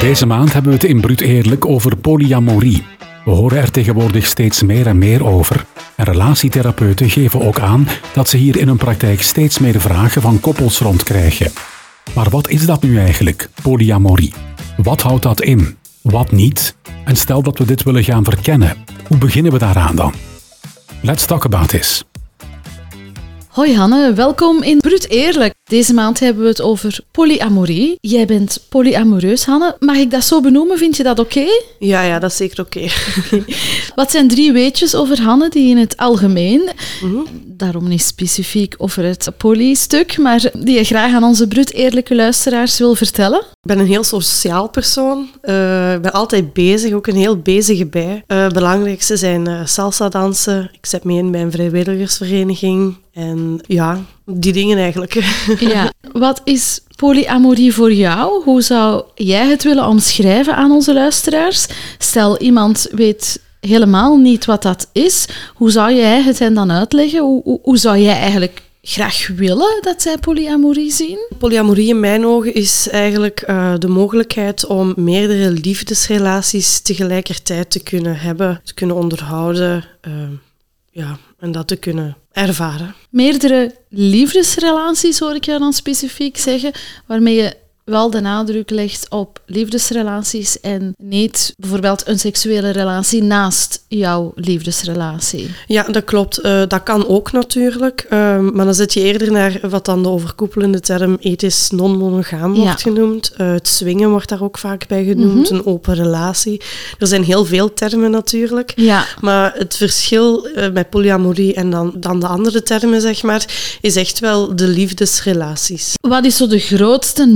Deze maand hebben we het in Brut Eerlijk over polyamorie. We horen er tegenwoordig steeds meer en meer over. En relatietherapeuten geven ook aan dat ze hier in hun praktijk steeds meer vragen van koppels rondkrijgen. Maar wat is dat nu eigenlijk, polyamorie? Wat houdt dat in? Wat niet? En stel dat we dit willen gaan verkennen, hoe beginnen we daaraan dan? Let's talk about this. Hoi Hanne, welkom in Brut Eerlijk. Deze maand hebben we het over polyamorie. Jij bent polyamoreus, Hanne. Mag ik dat zo benoemen? Vind je dat oké? Ja, ja, dat is zeker oké. Wat zijn drie weetjes over Hanne die in het algemeen, daarom niet specifiek over het poly-stuk, maar die je graag aan onze Brut Eerlijke luisteraars wil vertellen? Ik ben een heel sociaal persoon. Eh, ik ben altijd bezig, ook een heel bezige bij. Eh, belangrijkste zijn eh, salsa dansen. Ik zet mee in bij een vrijwilligersvereniging. En ja, die dingen eigenlijk. Ja. Wat is polyamorie voor jou? Hoe zou jij het willen omschrijven aan onze luisteraars? Stel, iemand weet helemaal niet wat dat is. Hoe zou jij het hen dan uitleggen? Hoe, hoe, hoe zou jij eigenlijk graag willen dat zij polyamorie zien? Polyamorie in mijn ogen is eigenlijk eh, de mogelijkheid om meerdere liefdesrelaties tegelijkertijd te kunnen hebben, te kunnen onderhouden. eh, ja, en dat te kunnen ervaren. Meerdere liefdesrelaties hoor ik jou dan specifiek zeggen, waarmee je wel de nadruk legt op liefdesrelaties en niet bijvoorbeeld een seksuele relatie naast jouw liefdesrelatie. Ja, dat klopt. Eh, dat kan ook natuurlijk. Eh, maar dan zit je eerder naar wat dan de overkoepelende term ethisch non-monogaam Ja. wordt genoemd. Eh, het swingen wordt daar ook vaak bij genoemd. Een open relatie. Er zijn heel veel termen natuurlijk. Ja, Maar het verschil eh, met polyamorie en dan, dan de andere termen, zeg maar, is echt wel de liefdesrelaties. Wat is zo de grootste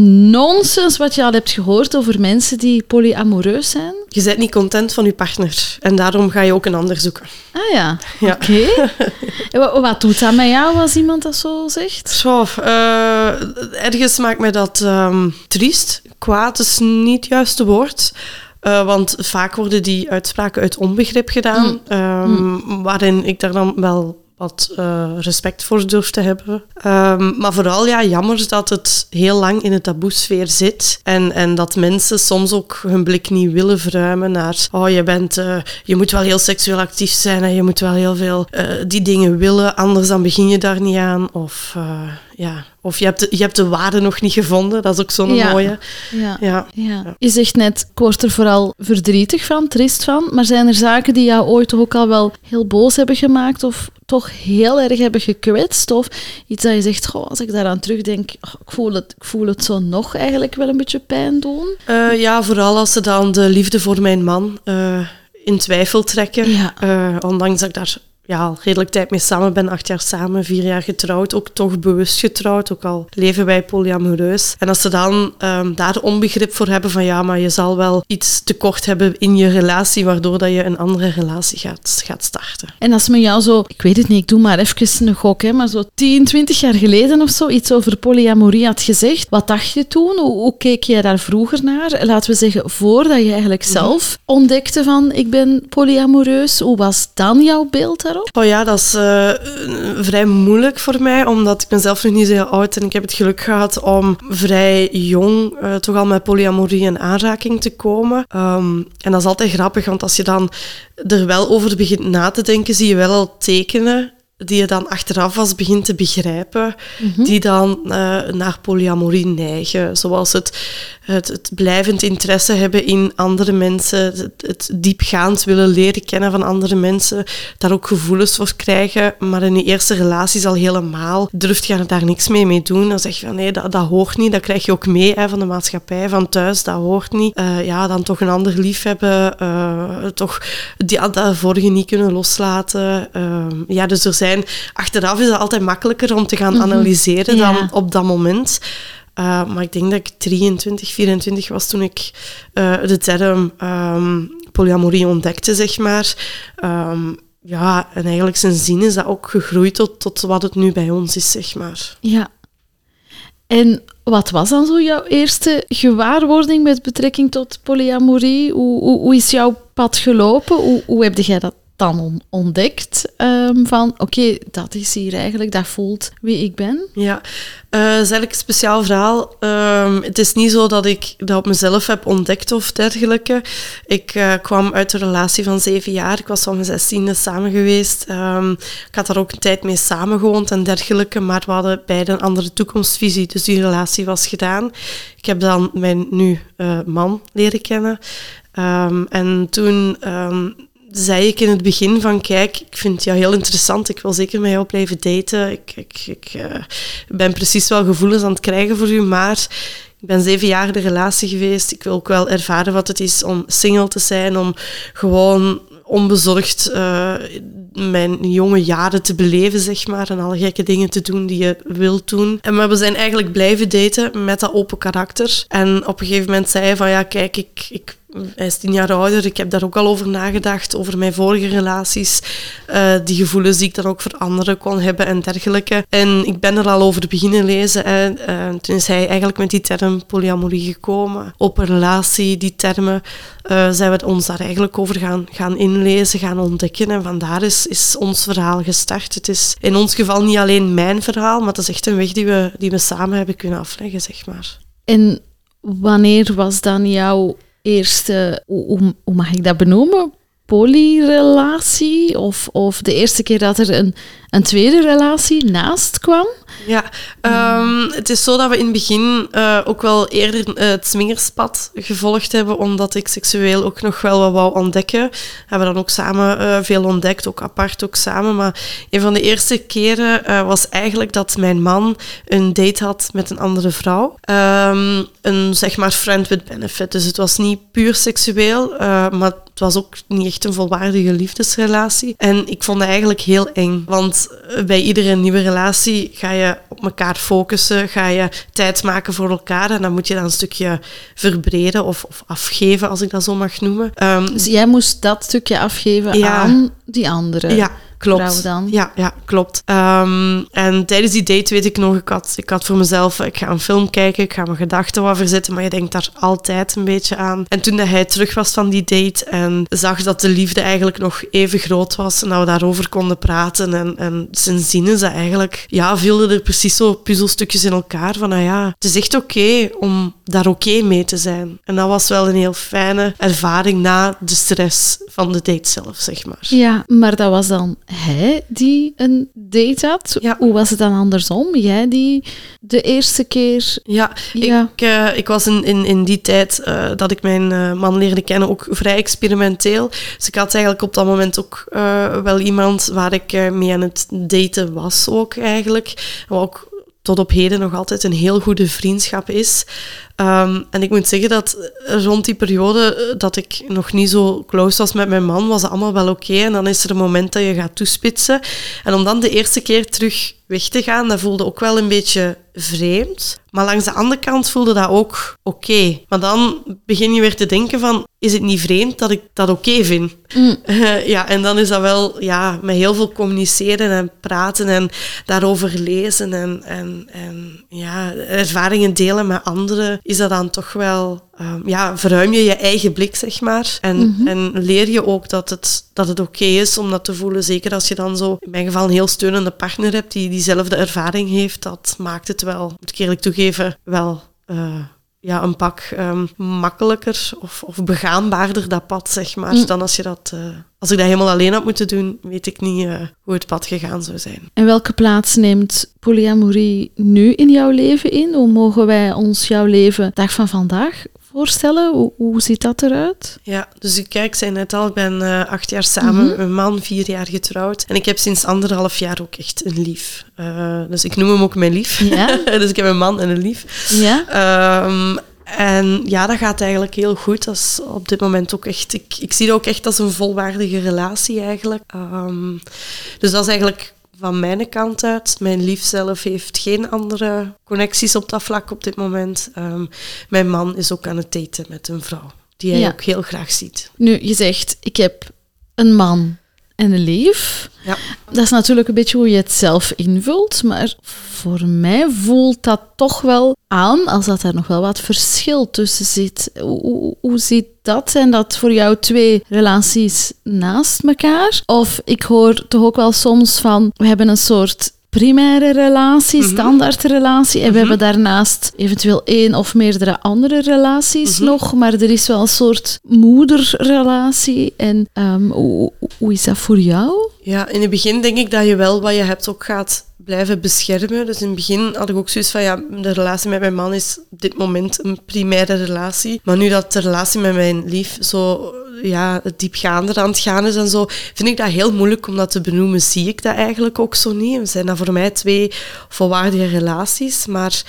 nonsens wat je al hebt gehoord over mensen die polyamoreus zijn? Je bent niet content van je partner en daarom ga je ook een ander zoeken. Ah ja, Ja. oké. Wat doet dat met jou als iemand dat zo zegt? Zo, eh, ergens maakt mij dat ehm, triest. Kwaad is niet het juiste woord. Eh, want vaak worden die uitspraken uit onbegrip gedaan, ehm, waarin ik daar dan wel wat eh, respect voor durf te hebben. Ehm, maar vooral ja, jammer dat het heel lang in de taboesfeer zit en, en dat mensen soms ook hun blik niet willen verruimen naar oh, je, bent, eh, je moet wel heel seksueel actief zijn en je moet wel heel veel eh, die dingen willen, anders dan begin je daar niet aan. Of, ja. Of je, hebt de, je hebt de waarde nog niet gevonden, dat is ook zo'n Ja. mooie. Ja. Ja. Ja. Je zegt net, ik word er vooral verdrietig van, triest van. Maar zijn er zaken die jou ooit toch ook al wel heel boos hebben gemaakt of toch heel erg hebben gekwetst? Of iets dat je zegt, goh, als ik daaraan terugdenk, oh, ik, voel het, ik voel het zo nog eigenlijk wel een beetje pijn doen? Eh, ja, vooral als ze dan de liefde voor mijn man eh, in twijfel trekken. Ja. Eh, ondanks dat ik daar ja, al redelijk tijd mee samen ben, acht jaar samen, vier jaar getrouwd, ook toch bewust getrouwd, ook al leven wij polyamoreus. En als ze dan ehm, daar onbegrip voor hebben van ja, maar je zal wel iets tekort hebben in je relatie, waardoor dat je een andere relatie gaat, gaat starten. En als men jou zo, ik weet het niet, ik doe maar even een gok, hè, maar zo 10, 20 jaar geleden of zo iets over polyamorie had gezegd, wat dacht je toen? Hoe, hoe keek jij daar vroeger naar? Laten we zeggen, voordat je eigenlijk zelf ontdekte van ik ben polyamoreus, hoe was dan jouw beeld daarop? Oh ja, dat is eh, vrij moeilijk voor mij, omdat ik ben zelf nog niet zo heel oud en ik heb het geluk gehad om vrij jong eh, toch al met polyamorie in aanraking te komen. Ehm, en dat is altijd grappig, want als je dan er wel over begint na te denken, zie je wel al tekenen die je dan achteraf als begint te begrijpen, die dan eh, naar polyamorie neigen. Zoals het, het, het blijvend interesse hebben in andere mensen, het, het diepgaand willen leren kennen van andere mensen, daar ook gevoelens voor krijgen, maar in je eerste relaties al helemaal durft je daar niks mee mee doen. Dan zeg je van nee, dat, dat hoort niet, dat krijg je ook mee hè, van de maatschappij, van thuis, dat hoort niet. Eh, ja, dan toch een ander lief hebben, eh, toch die, dat vorige niet kunnen loslaten. Ehm, ja, dus er zijn, achteraf is het altijd makkelijker om te gaan analyseren Ja. dan op dat moment. Uh, maar ik denk dat ik 23, 24 was toen ik uh, de term um, polyamorie ontdekte, zeg maar. Um, ja, en eigenlijk zijn zin is dat ook gegroeid tot, tot wat het nu bij ons is, zeg maar. Ja. En wat was dan zo jouw eerste gewaarwording met betrekking tot polyamorie? Hoe, hoe, hoe is jouw pad gelopen? Hoe, hoe heb jij dat dan ontdekt ehm, van oké, dat is hier eigenlijk, dat voelt wie ik ben? Ja, uh, dat is eigenlijk een speciaal verhaal. Ehm, het is niet zo dat ik dat op mezelf heb ontdekt of dergelijke. Ik uh, kwam uit een relatie van zeven jaar. Ik was van mijn zestiende samen geweest. Um, ik had daar ook een tijd mee samengewoond en dergelijke, maar we hadden beide een andere toekomstvisie, dus die relatie was gedaan. Ik heb dan mijn nu uh, man leren kennen. En toen zei ik in het begin van, kijk, ik vind jou heel interessant, ik wil zeker met jou blijven daten. Ik, ik, ik uh, ben precies wel gevoelens aan het krijgen voor u, maar ik ben zeven jaar in de relatie geweest. Ik wil ook wel ervaren wat het is om single te zijn, om gewoon onbezorgd uh, mijn jonge jaren te beleven, zeg maar. En alle gekke dingen te doen die je wilt doen. En we zijn eigenlijk blijven daten met dat open karakter. En op een gegeven moment zei hij van, ja, kijk, ik, ik hij is tien jaar ouder. Ik heb daar ook al over nagedacht, over mijn vorige relaties. Uh, die gevoelens die ik dan ook voor anderen kon hebben en dergelijke. En ik ben er al over beginnen lezen. En uh, toen is hij eigenlijk met die term polyamorie gekomen. Open relatie, die termen, uh, zijn we ons daar eigenlijk over gaan, gaan inlezen, gaan ontdekken. En vandaar is, is ons verhaal gestart. Het is in ons geval niet alleen mijn verhaal, maar het is echt een weg die we, die we samen hebben kunnen afleggen, zeg maar. En wanneer was dan jouw eerste, hoe, hoe mag ik dat benoemen? Polyrelatie? Of, of de eerste keer dat er een, een tweede relatie naast kwam? Ja, um, het is zo dat we in het begin uh, ook wel eerder uh, het swingerspad gevolgd hebben, omdat ik seksueel ook nog wel wat wou ontdekken. We hebben dan ook samen uh, veel ontdekt, ook apart ook samen. Maar een van de eerste keren was eigenlijk dat mijn man een date had met een andere vrouw. Um, een zeg maar friend with benefit. Dus het was niet puur seksueel, maar het was ook niet echt een volwaardige liefdesrelatie. En ik vond het eigenlijk heel eng, want bij iedere nieuwe relatie ga je op elkaar focussen, ga je tijd maken voor elkaar en dan moet je dan een stukje verbreden of, of afgeven, als ik dat zo mag noemen. Um, dus jij moest dat stukje afgeven ja, aan die andere. Ja, klopt. dan. Ja, ja klopt. Um, en tijdens die date weet ik nog, ik had, ik had voor mezelf, ik ga een film kijken, ik ga mijn gedachten wat verzetten, maar je denkt daar altijd een beetje aan. En toen hij terug was van die date en zag dat de liefde eigenlijk nog even groot was en dat we daarover konden praten en, en sindsdien is dat eigenlijk, ja, vielen er precies zo puzzelstukjes in elkaar van, nou ja, het is echt oké om daar oké mee te zijn. En dat was wel een heel fijne ervaring na de stress van de date zelf, zeg maar. Ja, maar dat was dan hij die een date had? Ja. Hoe was het dan andersom? Jij die de eerste keer... Ja, ja. Ik, uh, ik was in, in, in die tijd uh, dat ik mijn uh, man leerde kennen ook vrij experimenteel. Dus ik had eigenlijk op dat moment ook wel iemand waar ik mee aan het daten was ook eigenlijk. Wat ook tot op heden nog altijd een heel goede vriendschap is. Um, en ik moet zeggen dat rond die periode dat ik nog niet zo close was met mijn man, was het allemaal wel oké. Okay. En dan is er een moment dat je gaat toespitsen. En om dan de eerste keer terug weg te gaan, dat voelde ook wel een beetje vreemd. Maar langs de andere kant voelde dat ook oké. Okay. Maar dan begin je weer te denken van, is het niet vreemd dat ik dat oké okay vind? Mm. Uh, ja, en dan is dat wel ja, met heel veel communiceren en praten en daarover lezen en, en, en ja, ervaringen delen met anderen, is dat dan toch wel um, ja, verruim je je eigen blik, zeg maar. En, mm -hmm. en leer je ook dat het, dat het oké okay is om dat te voelen. Zeker als je dan zo, in mijn geval, een heel steunende partner hebt die diezelfde ervaring heeft. Dat maakt het wel, moet ik eerlijk toegeven, wel... Uh, ja, een pak um, makkelijker of, of begaanbaarder, dat pad, zeg maar, mm. dan als je dat... Uh, als ik dat helemaal alleen had moeten doen, weet ik niet uh, hoe het pad gegaan zou zijn. En welke plaats neemt polyamorie nu in jouw leven in? Hoe mogen wij ons jouw leven dag van vandaag voorstellen? Hoe, hoe ziet dat eruit? Ja, dus ik, kijk, zei net al, ik ben uh, acht jaar samen mm -hmm. met mijn man, vier jaar getrouwd. En ik heb sinds anderhalf jaar ook echt een lief. Uh, dus ik noem hem ook mijn lief. Ja? dus ik heb een man en een lief. Ja? Um, en ja, dat gaat eigenlijk heel goed. Dat is op dit moment ook echt... Ik, ik zie dat ook echt als een volwaardige relatie eigenlijk. Um, dus dat is eigenlijk van mijn kant uit. Mijn lief zelf heeft geen andere connecties op dat vlak op dit moment. Um, mijn man is ook aan het daten met een vrouw die hij ja. ook heel graag ziet. Nu, je zegt, ik heb een man en lief. Ja. Dat is natuurlijk een beetje hoe je het zelf invult, maar voor mij voelt dat toch wel aan als dat er nog wel wat verschil tussen zit. Hoe, hoe, hoe zit dat? Zijn dat voor jou twee relaties naast elkaar? Of ik hoor toch ook wel soms van, we hebben een soort primaire relatie, standaard relatie. En we hebben daarnaast eventueel één of meerdere andere relaties nog. Maar er is wel een soort moederrelatie. En ehm, hoe, hoe is dat voor jou? Ja, in het begin denk ik dat je wel wat je hebt ook gaat blijven beschermen. Dus in het begin had ik ook zoiets van, ja, de relatie met mijn man is op dit moment een primaire relatie. Maar nu dat de relatie met mijn lief zo ja, diepgaander aan het gaan is en zo, vind ik dat heel moeilijk om dat te benoemen. Zie ik dat eigenlijk ook zo niet. We zijn dat voor mij twee volwaardige relaties, maar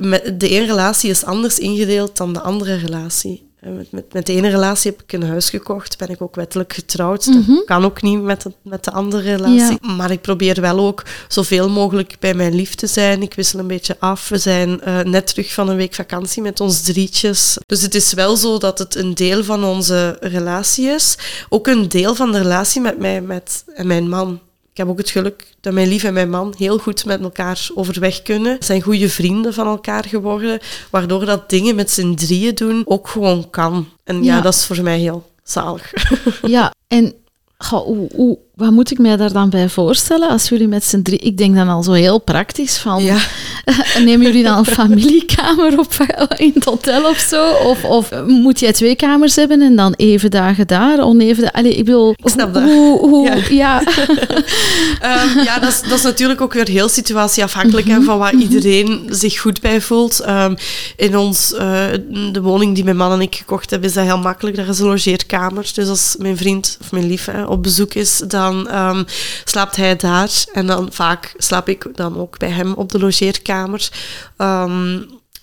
eh, de ene relatie is anders ingedeeld dan de andere relatie. Eh, Met, met, met de ene relatie heb ik een huis gekocht, ben ik ook wettelijk getrouwd. Dat kan ook niet met de, met de andere relatie. Maar ik probeer wel ook zoveel mogelijk bij mijn lief te zijn. Ik wissel een beetje af. We zijn eh, net terug van een week vakantie met ons drietjes. Dus het is wel zo dat het een deel van onze relatie is. Ook een deel van de relatie met mij met, en mijn man. Ik heb ook het geluk dat mijn lief en mijn man heel goed met elkaar overweg kunnen. Ze zijn goede vrienden van elkaar geworden, waardoor dat dingen met z'n drieën doen ook gewoon kan. En ja, Ja. dat is voor mij heel zalig. Ja, en goh, hoe, hoe, wat moet ik mij daar dan bij voorstellen als jullie met z'n drie... Ik denk dan al zo heel praktisch van... Ja. Nemen jullie dan een familiekamer op in het hotel of zo? Of, of moet jij twee kamers hebben en dan even dagen daar, oneven... da- Allee, ik bedoel... snap dat. Hoe, hoe, Ja. ja. Ehm, ja, dat is, dat is natuurlijk ook weer heel situatieafhankelijk Mhm. en van waar iedereen zich goed bij voelt. Ehm, in ons, eh, de woning die mijn man en ik gekocht hebben, is dat heel makkelijk. Daar is een logeerkamer. Dus als mijn vriend of mijn lief hè, op bezoek is, dan ehm, slaapt hij daar. En dan vaak slaap ik dan ook bij hem op de logeerkamer. Ehm,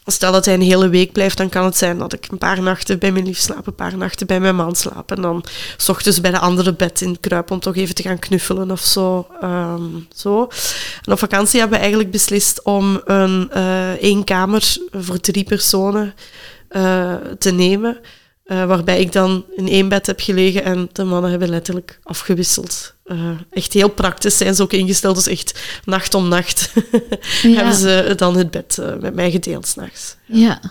Stel dat hij een hele week blijft, dan kan het zijn dat ik een paar nachten bij mijn lief slaap, een paar nachten bij mijn man slaap. En dan s ochtends bij de andere bed in kruip om toch even te gaan knuffelen of zo. Ehm, zo. En op vakantie hebben we eigenlijk beslist om een eh, één kamer voor drie personen eh, te nemen. Eh, waarbij ik dan in één bed heb gelegen en de mannen hebben letterlijk afgewisseld. Eh, echt heel praktisch zijn ze ook ingesteld. Dus echt nacht om nacht Ja. hebben ze dan het bed eh, met mij gedeeld s'nachts. Ja.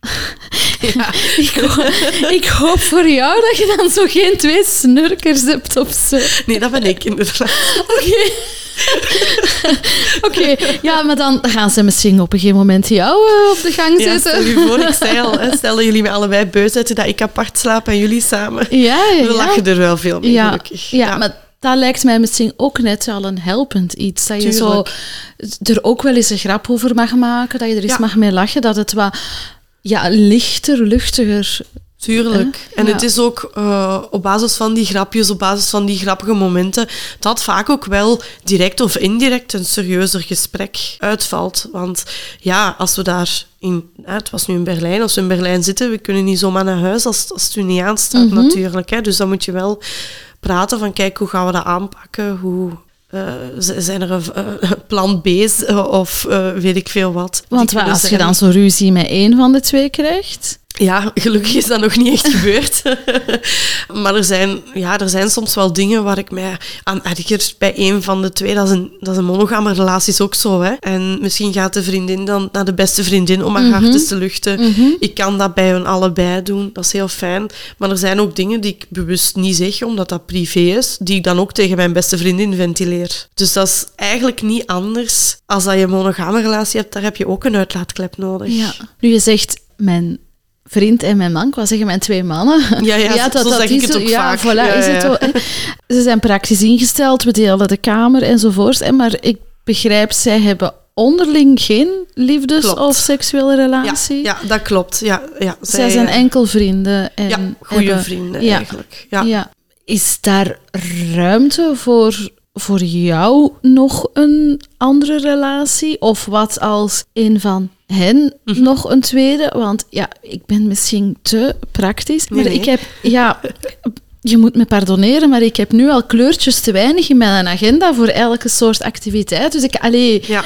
ik, hoop, ik hoop voor jou dat je dan zo geen twee snurkers hebt of zo. Nee, dat ben ik inderdaad. Oké. Oké, ja, maar dan gaan ze misschien op een gegeven moment jou eh, op de gang Ja, zetten. stel je voor, ik zei al, stel dat jullie me allebei beu zetten, dat ik apart slaap en jullie samen. Ja, ja, We lachen er wel veel mee, ja, gelukkig. Ja, maar dat lijkt mij misschien ook net wel een helpend iets. Dat je zo er ook wel eens een grap over mag maken, dat je er eens mag mee lachen, dat het wat ja, lichter, luchtiger... Tuurlijk. En Ja. het is ook eh, op basis van die grapjes, op basis van die grappige momenten, dat vaak ook wel direct of indirect een serieuzer gesprek uitvalt. Want ja, als we daar in, het was nu in Berlijn, als we in Berlijn zitten, we kunnen niet zomaar naar huis als, als het u niet aanstaat Mhm. natuurlijk. Hè. Dus dan moet je wel praten van, kijk, hoe gaan we dat aanpakken? Hoe... eh, zijn er een eh, plan B's of eh, weet ik veel wat? Want wat, als je dan zo ruzie met één van de twee krijgt... Ja, gelukkig is dat nog niet echt gebeurd. maar er zijn, ja, er zijn soms wel dingen waar ik mij aan erger bij een van de twee. Dat is een, dat is een monogame relatie, is ook zo. Hè? En misschien gaat de vriendin dan naar de beste vriendin om haar hart eens te luchten. Ik kan dat bij hun allebei doen, dat is heel fijn. Maar er zijn ook dingen die ik bewust niet zeg, omdat dat privé is, die ik dan ook tegen mijn beste vriendin ventileer. Dus dat is eigenlijk niet anders. Als dat je een monogame relatie hebt, daar heb je ook een uitlaatklep nodig. Ja. Nu, je zegt mijn vriend en mijn man, ik wou zeggen mijn twee mannen. Ja, ja, zo zeg ik is het zo. ook ja, vaak. Voilà, Ja, is het ja. zo. Ze zijn praktisch ingesteld, we delen de kamer enzovoort. hè, Maar ik begrijp, zij hebben onderling geen liefdes- Klopt. of seksuele Ja, relatie. ja, dat klopt. Ja, ja. Zij zijn eh, enkel vrienden. En ja, goede hebben- vrienden ja. eigenlijk. Ja. Ja. Is daar ruimte voor, voor jou nog een andere relatie? Of wat als een van hen Mhm. nog een tweede? Want ja, ik ben misschien te praktisch. Maar Nee, nee. ik heb, ja, je moet me pardoneren, maar ik heb nu al kleurtjes te weinig in mijn agenda voor elke soort activiteit. Dus ik, allee, Ja.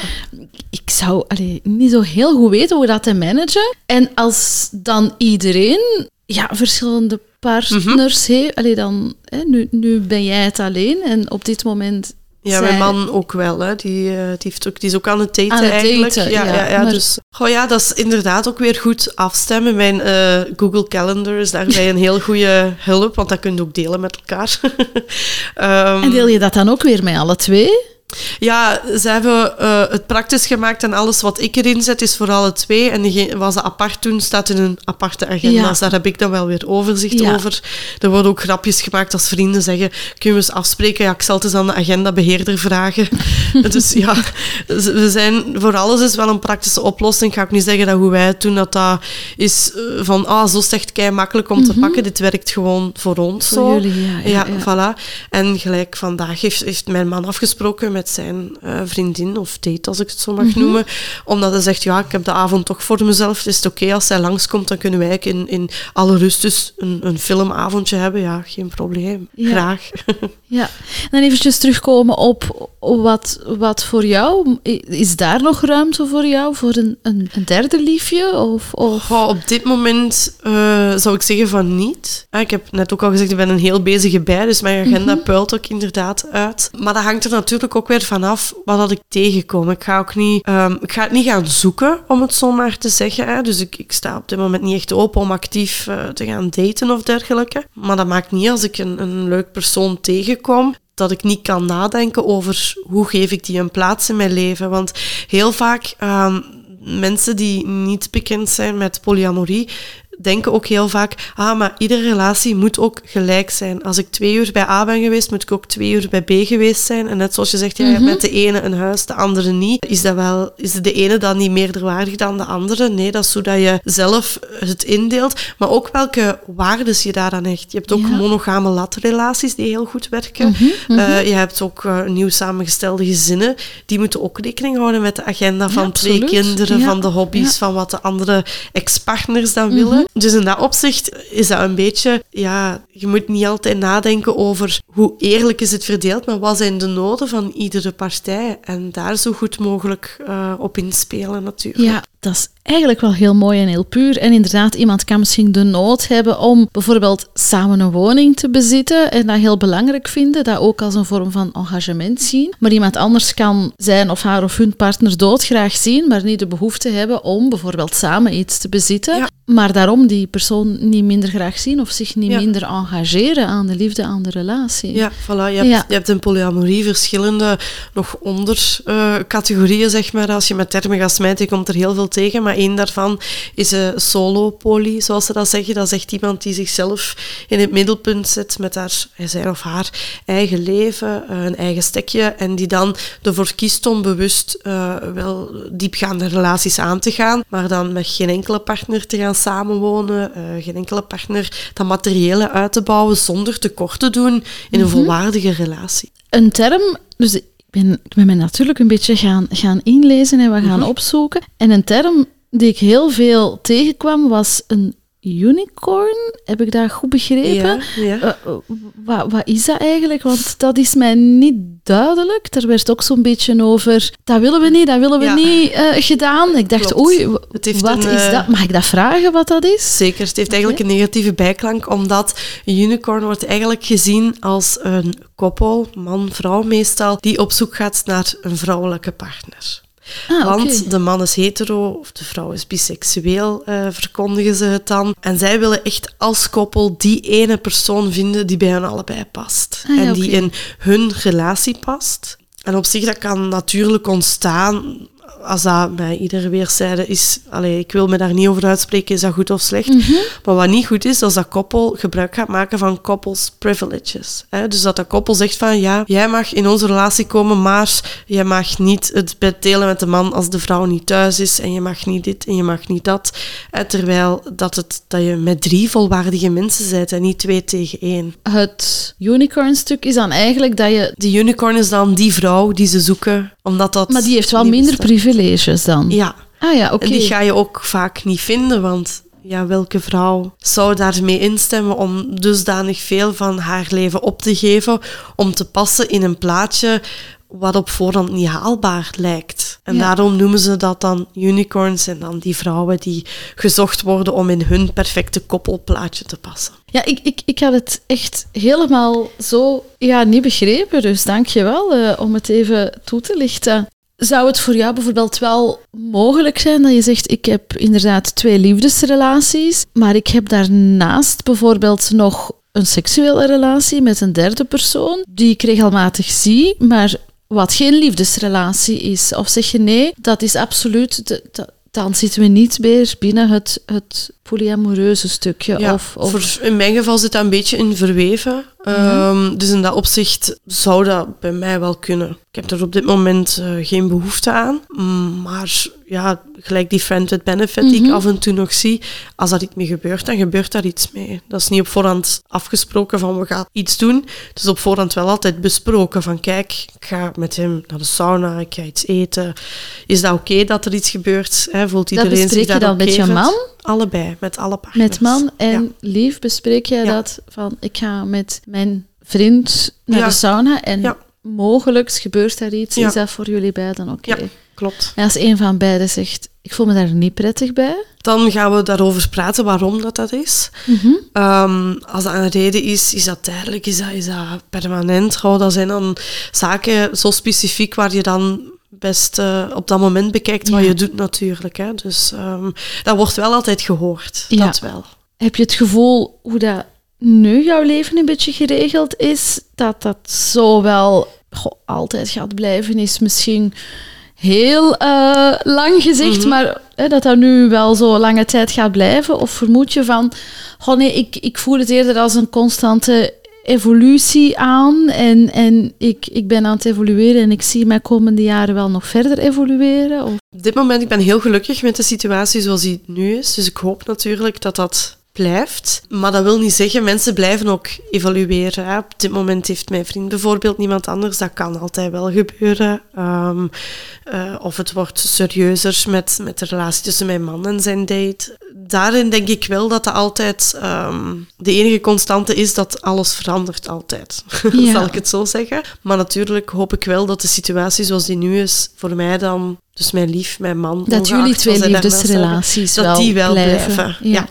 ik zou allee, niet zo heel goed weten hoe dat te managen. En als dan iedereen ja, verschillende partners heeft. Allee, dan, hè, nu, nu ben jij het alleen en op dit moment... Ja, mijn man ook wel. Hè. Die, eh, die, heeft ook, die is ook aan het daten Aan het eigenlijk. daten, ja, ja, ja, ja, maar- dus, goh, ja, dat is inderdaad ook weer goed afstemmen. Mijn eh, Google Calendar is daarbij een heel goede hulp, want dat kun je ook delen met elkaar. Ehm, En deel je dat dan ook weer met alle twee? Ja, ze hebben eh, het praktisch gemaakt en alles wat ik erin zet is voor alle twee. En die wat ze apart doen, staat in een aparte agenda. Ja. Dus daar heb ik dan wel weer overzicht Ja. over. Er worden ook grapjes gemaakt als vrienden zeggen, kunnen we eens afspreken? Ja, ik zal het eens aan de agendabeheerder vragen. dus ja, we zijn, voor alles is wel een praktische oplossing. Ik ga ook niet zeggen dat hoe wij het doen, dat dat is eh, van, ah, zo zegt kei makkelijk om te pakken. Dit werkt gewoon voor ons Mhm. Voor zo. jullie, ja, ja, ja. voilà. En gelijk vandaag heeft, heeft mijn man afgesproken met zijn eh, vriendin, of date als ik het zo mag Mhm. noemen, omdat hij zegt, ja, ik heb de avond toch voor mezelf. Is het oké als zij langskomt, dan kunnen wij in, in alle rust dus een, een filmavondje hebben. Ja, geen probleem. Ja. Graag. Ja, en dan eventjes terugkomen op wat, wat voor jou, is daar nog ruimte voor jou, voor een, een, een derde liefje? Of, of... Op dit moment eh, zou ik zeggen van niet. Ah, ik heb net ook al gezegd, ik ben een heel bezige bij, dus mijn agenda Mhm. puilt ook inderdaad uit. Maar dat hangt er natuurlijk ook vanaf wat dat ik tegenkom. Ik ga, ook niet, ehm, ik ga het niet gaan zoeken, om het zo maar te zeggen. Dus ik, ik sta op dit moment niet echt open om actief eh, te gaan daten of dergelijke. Maar dat maakt niet als ik een, een leuk persoon tegenkom, dat ik niet kan nadenken over hoe geef ik die een plaats in mijn leven. Want heel vaak, ehm, mensen die niet bekend zijn met polyamorie, denken ook heel vaak, ah, maar iedere relatie moet ook gelijk zijn. Als ik twee uur bij A ben geweest, moet ik ook twee uur bij B geweest zijn. En net zoals je zegt, ja, hebt met de ene een huis, de andere niet. Is, dat wel, is de ene dan niet meerderwaardig dan de andere? Nee, dat is zodat je zelf het indeelt. Maar ook welke waarden je daaraan hecht. Je hebt ook Ja. monogame latrelaties die heel goed werken. Mhm, Eh, je hebt ook eh, nieuw samengestelde gezinnen. Die moeten ook rekening houden met de agenda van twee kinderen, Ja. van de hobby's. Mhm. van wat de andere ex-partners dan willen. Dus in dat opzicht is dat een beetje, ja, je moet niet altijd nadenken over hoe eerlijk is het verdeeld, maar wat zijn de noden van iedere partij en daar zo goed mogelijk eh, op inspelen natuurlijk. Ja, dat is eigenlijk wel heel mooi en heel puur. En inderdaad, iemand kan misschien de nood hebben om bijvoorbeeld samen een woning te bezitten en dat heel belangrijk vinden, dat ook als een vorm van engagement zien. Maar iemand anders kan zijn of haar of hun partner doodgraag zien, maar niet de behoefte hebben om bijvoorbeeld samen iets te bezitten. Ja. Maar daarom die persoon niet minder graag zien of zich niet Ja. minder engageren aan de liefde, aan de relatie. Ja, voilà. Je hebt, Ja. je hebt in polyamorie verschillende nog ondercategorieën, zeg maar. Als je met termen gaat smijten, komt er heel veel tegen. Maar één daarvan is een solo-poly, zoals ze dat zeggen. Dat is echt iemand die zichzelf in het middelpunt zet met haar, zijn of haar eigen leven, eh, een eigen stekje. En die dan ervoor kiest om bewust eh, wel diepgaande relaties aan te gaan. Maar dan met geen enkele partner te gaan samenwonen. eh, geen enkele partner dat materiële uit te bouwen zonder tekort te doen in een volwaardige relatie. Een term, dus ben, ik ben me natuurlijk een beetje gaan, gaan inlezen en we gaan Mhm. opzoeken. En een term die ik heel veel tegenkwam was een unicorn. Heb ik dat goed begrepen? Ja, ja. Eh, eh, wat, wat is dat eigenlijk? Want dat is mij niet duidelijk. Er werd ook zo'n beetje over, dat willen we niet, dat willen we Ja. niet eh, gedaan. Ik dacht, Klopt. oei, wat een, is dat? Mag ik dat vragen, wat dat is? Zeker, het heeft eigenlijk een negatieve bijklank, omdat een unicorn wordt eigenlijk gezien als een koppel, man, vrouw meestal, die op zoek gaat naar een vrouwelijke partner. Ah, Want de man is hetero of de vrouw is biseksueel, eh, verkondigen ze het dan. En zij willen echt als koppel die ene persoon vinden die bij hen allebei past. Ah, ja, en die in hun relatie past. En op zich, dat kan natuurlijk ontstaan als dat bij iedere weerszijde is... Allee, ik wil me daar niet over uitspreken, is dat goed of slecht? Mhm. Maar wat niet goed is, als dat koppel gebruik gaat maken van koppels privileges. Hè? Dus dat dat koppel zegt van, ja, jij mag in onze relatie komen, maar jij mag niet het bed delen met de man als de vrouw niet thuis is. En je mag niet dit en je mag niet dat. Terwijl dat, het, dat je met drie volwaardige mensen bent en niet twee tegen één. Het unicorn-stuk is dan eigenlijk dat je... Die unicorn is dan die vrouw die ze zoeken, omdat dat... Maar die heeft wel minder bestaat. Privileges dan. Ja, Ah ja, oké. En die ga je ook vaak niet vinden, want ja, welke vrouw zou daarmee instemmen om dusdanig veel van haar leven op te geven, om te passen in een plaatje wat op voorhand niet haalbaar lijkt. En Ja. daarom noemen ze dat dan unicorns en dan die vrouwen die gezocht worden om in hun perfecte koppelplaatje te passen. Ja, ik, ik, ik had het echt helemaal zo ja, niet begrepen. Dus dank je wel eh, om het even toe te lichten. Zou het voor jou bijvoorbeeld wel mogelijk zijn dat je zegt: Ik heb inderdaad twee liefdesrelaties, maar ik heb daarnaast bijvoorbeeld nog een seksuele relatie met een derde persoon die ik regelmatig zie, maar wat geen liefdesrelatie is? Of zeg je nee, dat is absoluut. de- de- dan zitten we niet meer binnen het, het polyamoreuze stukje. Ja, of, of voor, in mijn geval zit dat een beetje in verweven. Ehm, dus in dat opzicht zou dat bij mij wel kunnen. Ik heb er op dit moment eh, geen behoefte aan. Maar ja, gelijk die friend with benefit die ik Mhm. af en toe nog zie. Als dat iets mee gebeurt, dan gebeurt daar iets mee. Dat is niet op voorhand afgesproken van we gaan iets doen. Het is op voorhand wel altijd besproken van kijk, ik ga met hem naar de sauna, ik ga iets eten. Is dat oké dat er iets gebeurt? Hè? Voelt dat iedereen zich bespreek je daar dan met je man? Allebei, met alle partners. Met man en Ja. lief bespreek jij Ja. dat van ik ga met mijn vriend naar Ja. de sauna en mogelijk gebeurt daar iets. Is dat voor jullie beiden oké? Ja. Klopt. En als een van beiden zegt ik voel me daar niet prettig bij, Dan gaan we daarover praten waarom dat, dat is. Ehm, als dat een reden is, is dat tijdelijk, is dat, is dat permanent. Goh, dat zijn dan zaken zo specifiek waar je dan best eh, op dat moment bekijkt wat Ja. je doet natuurlijk. Hè. Dus ehm, dat wordt wel altijd gehoord. Ja. Dat wel. heb je het gevoel hoe dat nu jouw leven een beetje geregeld is, dat dat zo wel goh, altijd gaat blijven, is misschien heel eh, lang gezegd, Mhm. maar hè, dat dat nu wel zo lange tijd gaat blijven? Of vermoed je van, goh nee, ik, ik voel het eerder als een constante evolutie aan en, en ik, ik ben aan het evolueren en ik zie mij komende jaren wel nog verder evolueren? Of, Op dit moment ik ben heel gelukkig met de situatie zoals die nu is. Dus ik hoop natuurlijk dat dat blijft. Maar dat wil niet zeggen, mensen blijven ook evalueren. Hè. Op dit moment heeft mijn vriend bijvoorbeeld niemand anders. Dat kan altijd wel gebeuren. Ehm, eh, of het wordt serieuzer met, met de relatie tussen mijn man en zijn date. Daarin denk ik wel dat dat altijd ehm, de enige constante is dat alles verandert altijd. Ja. Zal ik het zo zeggen. Maar natuurlijk hoop ik wel dat de situatie zoals die nu is, voor mij dan, dus mijn lief, mijn man, dat jullie twee liefdesrelaties wel dat die wel blijven. blijven. Ja.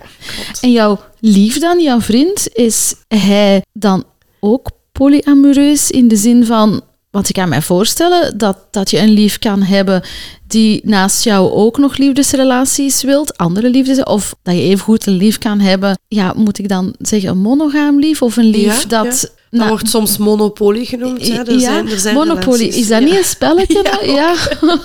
En jouw lief dan, jouw vriend, is hij dan ook polyamoreus in de zin van... Want ik kan mij voorstellen dat, dat je een lief kan hebben die naast jou ook nog liefdesrelaties wilt, andere liefdes, of dat je evengoed een lief kan hebben, ja, moet ik dan zeggen een monogaam lief of een lief Ja, dat... Dat nou, wordt soms monopolie genoemd. Hè. Er ja, zijn, er zijn Monopoly, relaties. is dat Ja. niet een spelletje? Ja.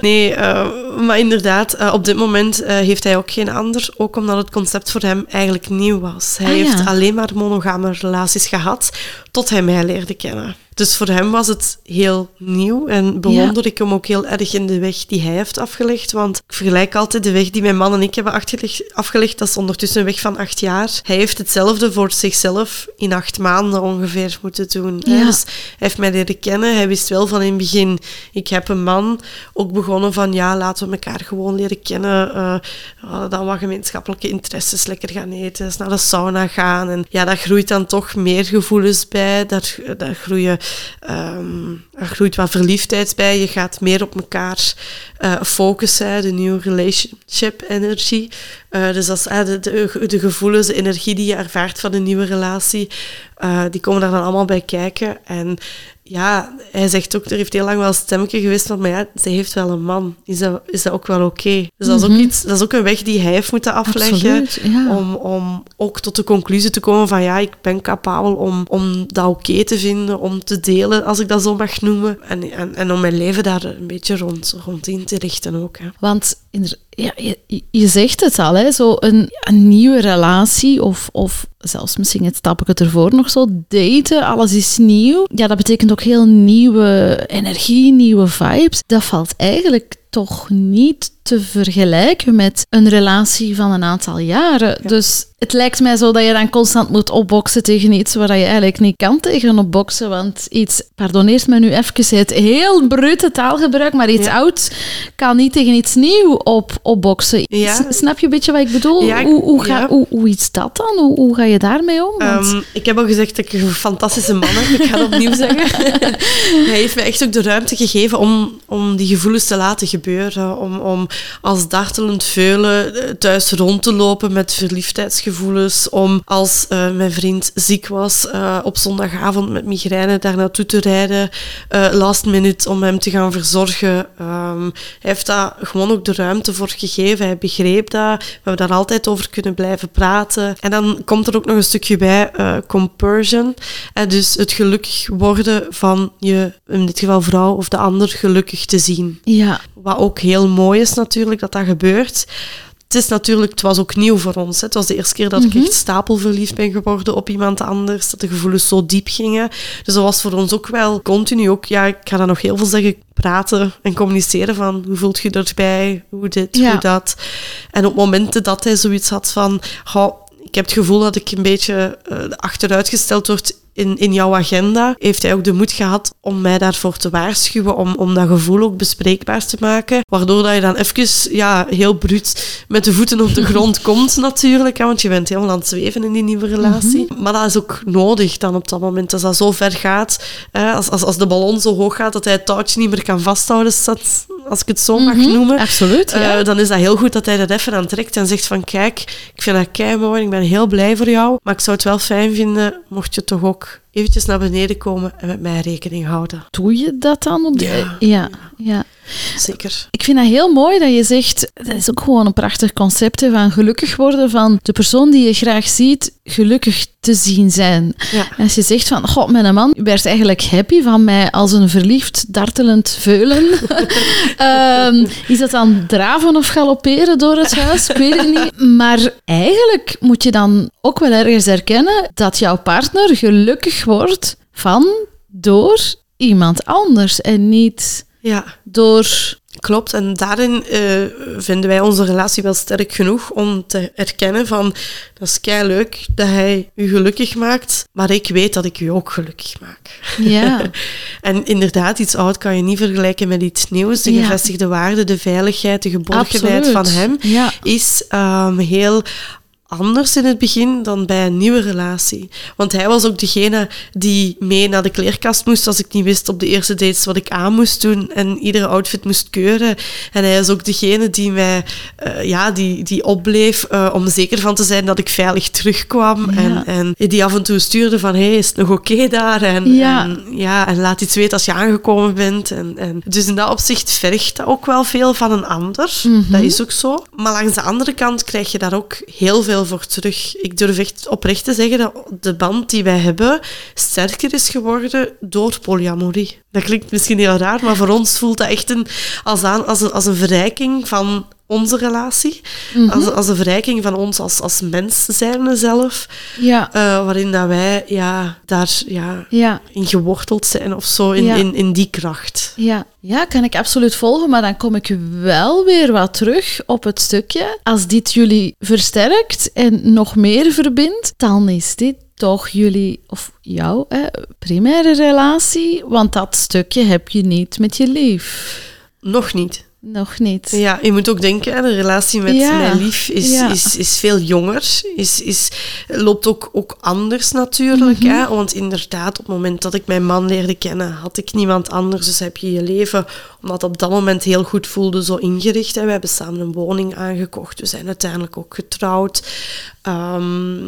Nee, eh, maar inderdaad, eh, op dit moment eh, heeft hij ook geen ander. Ook omdat het concept voor hem eigenlijk nieuw was. Hij Ah, heeft alleen maar monogame relaties gehad tot hij mij leerde kennen. Dus voor hem was het heel nieuw en bewonder ik hem ook heel erg in de weg die hij heeft afgelegd. Want ik vergelijk altijd de weg die mijn man en ik hebben afgelegd. dat is ondertussen een weg van acht jaar. Hij heeft hetzelfde voor zichzelf in acht maanden ongeveer moeten doen. Ja. Dus hij heeft mij leren kennen. Hij wist wel van in het begin, ik heb een man. Ook begonnen van, ja, laten we elkaar gewoon leren kennen. eh, eh, dan wat gemeenschappelijke interesses, lekker gaan eten, naar de sauna gaan. En ja, daar groeit dan toch meer gevoelens bij. Daar, daar, groeien, ehm, er groeit wat verliefdheid bij. Je gaat meer op elkaar eh, focussen, de nieuwe relationship energy. Eh, dus dat de, de gevoelens, de energie die je ervaart van een nieuwe relatie, eh, die komen daar dan allemaal bij kijken. En ja, hij zegt ook, er heeft heel lang wel een stemmetje geweest van, maar ja, ze heeft wel een man. Is dat, is dat ook wel oké? Dus dat, is ook Mhm. iets, dat is ook een weg die hij heeft moeten afleggen. Absoluut, ja. Om, om ook tot de conclusie te komen van, ja, ik ben capabel om, om dat oké te vinden, om te delen, als ik dat zo mag noemen. En, en, en om mijn leven daar een beetje rond, rond in te richten ook. Hè. Want ja, je, je zegt het al, hè, zo een, een nieuwe relatie of, of zelfs misschien het stapje ervoor nog zo daten, alles is nieuw. Ja, dat betekent ook heel nieuwe energie, nieuwe vibes. Dat valt eigenlijk toch niet te vergelijken met een relatie van een aantal jaren. Dus het lijkt mij zo dat je dan constant moet opboksen tegen iets waar je eigenlijk niet kan tegen opboksen. Want iets, pardoneert me nu even het heel brute taalgebruik, maar iets oud kan niet tegen iets nieuw op, opboksen. Ja. Snap je een beetje wat ik bedoel? Ja, ik- hoe, hoe, ga, hoe, hoe is dat dan? Hoe, hoe ga je daarmee om? Want- Ehm, ik heb al gezegd dat ik een fantastische man heb. Ik ga het opnieuw zeggen. Hij heeft mij echt ook de ruimte gegeven om, om die gevoelens te laten gebeuren. Om, om als dartelend veulen eh, thuis rond te lopen met verliefdheidsgevoelens. Om als eh, mijn vriend ziek was eh, op zondagavond met migraine daar naartoe te rijden. eh, last minute om hem te gaan verzorgen. Ehm, hij heeft daar gewoon ook de ruimte voor gegeven. Hij begreep dat. We hebben daar altijd over kunnen blijven praten. En dan komt er ook nog een stukje bij, compersion. En dus het gelukkig worden van je, in dit geval vrouw of de ander, gelukkig te zien. ja, Wat ook heel mooi is natuurlijk dat dat gebeurt. Het is natuurlijk, het was ook nieuw voor ons. Hè. Het was de eerste keer dat ik echt stapelverliefd ben geworden op iemand anders. Dat de gevoelens zo diep gingen. Dus dat was voor ons ook wel continu ook, ja, ik ga dan nog heel veel zeggen, praten en communiceren van hoe voelt je erbij, hoe dit, Ja. hoe dat. En op momenten dat hij zoiets had van, goh, ik heb het gevoel dat ik een beetje eh, achteruitgesteld word in, in jouw agenda, heeft hij ook de moed gehad om mij daarvoor te waarschuwen, om, om dat gevoel ook bespreekbaar te maken. Waardoor dat je dan even ja, heel bruut met de voeten op de grond komt natuurlijk, hè, want je bent helemaal aan het zweven in die nieuwe relatie. Maar dat is ook nodig dan op dat moment, als dat zo ver gaat, hè, als, als, als de ballon zo hoog gaat dat hij het touwtje niet meer kan vasthouden, als ik het zo mag noemen. absoluut. Ja. Eh, dan is dat heel goed dat hij dat even aantrekt en zegt van kijk, ik vind dat kei mooi, ik ben heel blij voor jou, maar ik zou het wel fijn vinden mocht je toch ook book. Eventjes naar beneden komen en met mij rekening houden. Doe je dat dan? Op de... Ja. ja, ja. Zeker. Ik vind dat heel mooi dat je zegt, dat is ook gewoon een prachtig concept hè, van gelukkig worden van de persoon die je graag ziet, gelukkig te zien zijn. Ja. En als je zegt van, god, mijn man werd eigenlijk happy van mij als een verliefd, dartelend veulen. Ehm, is dat dan draven of galopperen door het huis? Ik weet het niet. Maar eigenlijk moet je dan ook wel ergens erkennen dat jouw partner gelukkig wordt van, door iemand anders en niet Ja, door klopt. En daarin eh, vinden wij onze relatie wel sterk genoeg om te erkennen van dat is kei leuk dat hij u gelukkig maakt, maar ik weet dat ik u ook gelukkig maak. Ja, En inderdaad, iets oud kan je niet vergelijken met iets nieuws. De Ja. gevestigde waarde, de veiligheid, de geborgenheid absoluut. van hem Ja, is ehm, heel anders in het begin dan bij een nieuwe relatie. Want hij was ook degene die mee naar de kleerkast moest als ik niet wist op de eerste dates wat ik aan moest doen en iedere outfit moest keuren. En hij is ook degene die mij eh, ja, die, die opbleef eh, om zeker van te zijn dat ik veilig terugkwam. Ja. En, en die af en toe stuurde van hey, is het nog oké daar? En, Ja. en, ja, en laat iets weten als je aangekomen bent. En, en, dus in dat opzicht vergt dat ook wel veel van een ander. Mhm. Dat is ook zo. Maar langs de andere kant krijg je daar ook heel veel voor terug. Ik durf echt oprecht te zeggen dat de band die wij hebben sterker is geworden door polyamorie. Dat klinkt misschien heel raar, maar voor ons voelt dat echt een, als, aan, als, een, als een verrijking van onze relatie. Mhm. Als, als een verrijking van ons als, als mens zijnde zelf. ja, eh, waarin dat wij ja, daar ja, ja, in geworteld zijn of zo, in, Ja. in, in die kracht. ja. Ja, kan ik absoluut volgen, maar dan kom ik wel weer wat terug op het stukje. Als dit jullie versterkt en nog meer verbindt, dan is dit toch jullie, of jouw, hè, primaire relatie, want dat stukje heb je niet met je lief. Nog niet. Nog niet. Ja, je moet ook denken, de relatie met Ja. mijn lief is, Ja. is, is veel jonger. Is, is, loopt ook, ook anders natuurlijk. Mhm. hè? Want inderdaad, op het moment dat ik mijn man leerde kennen, had ik niemand anders. Dus heb je je leven, omdat het op dat moment heel goed voelde, zo ingericht. Hè? We hebben samen een woning aangekocht. We zijn uiteindelijk ook getrouwd. Ehm,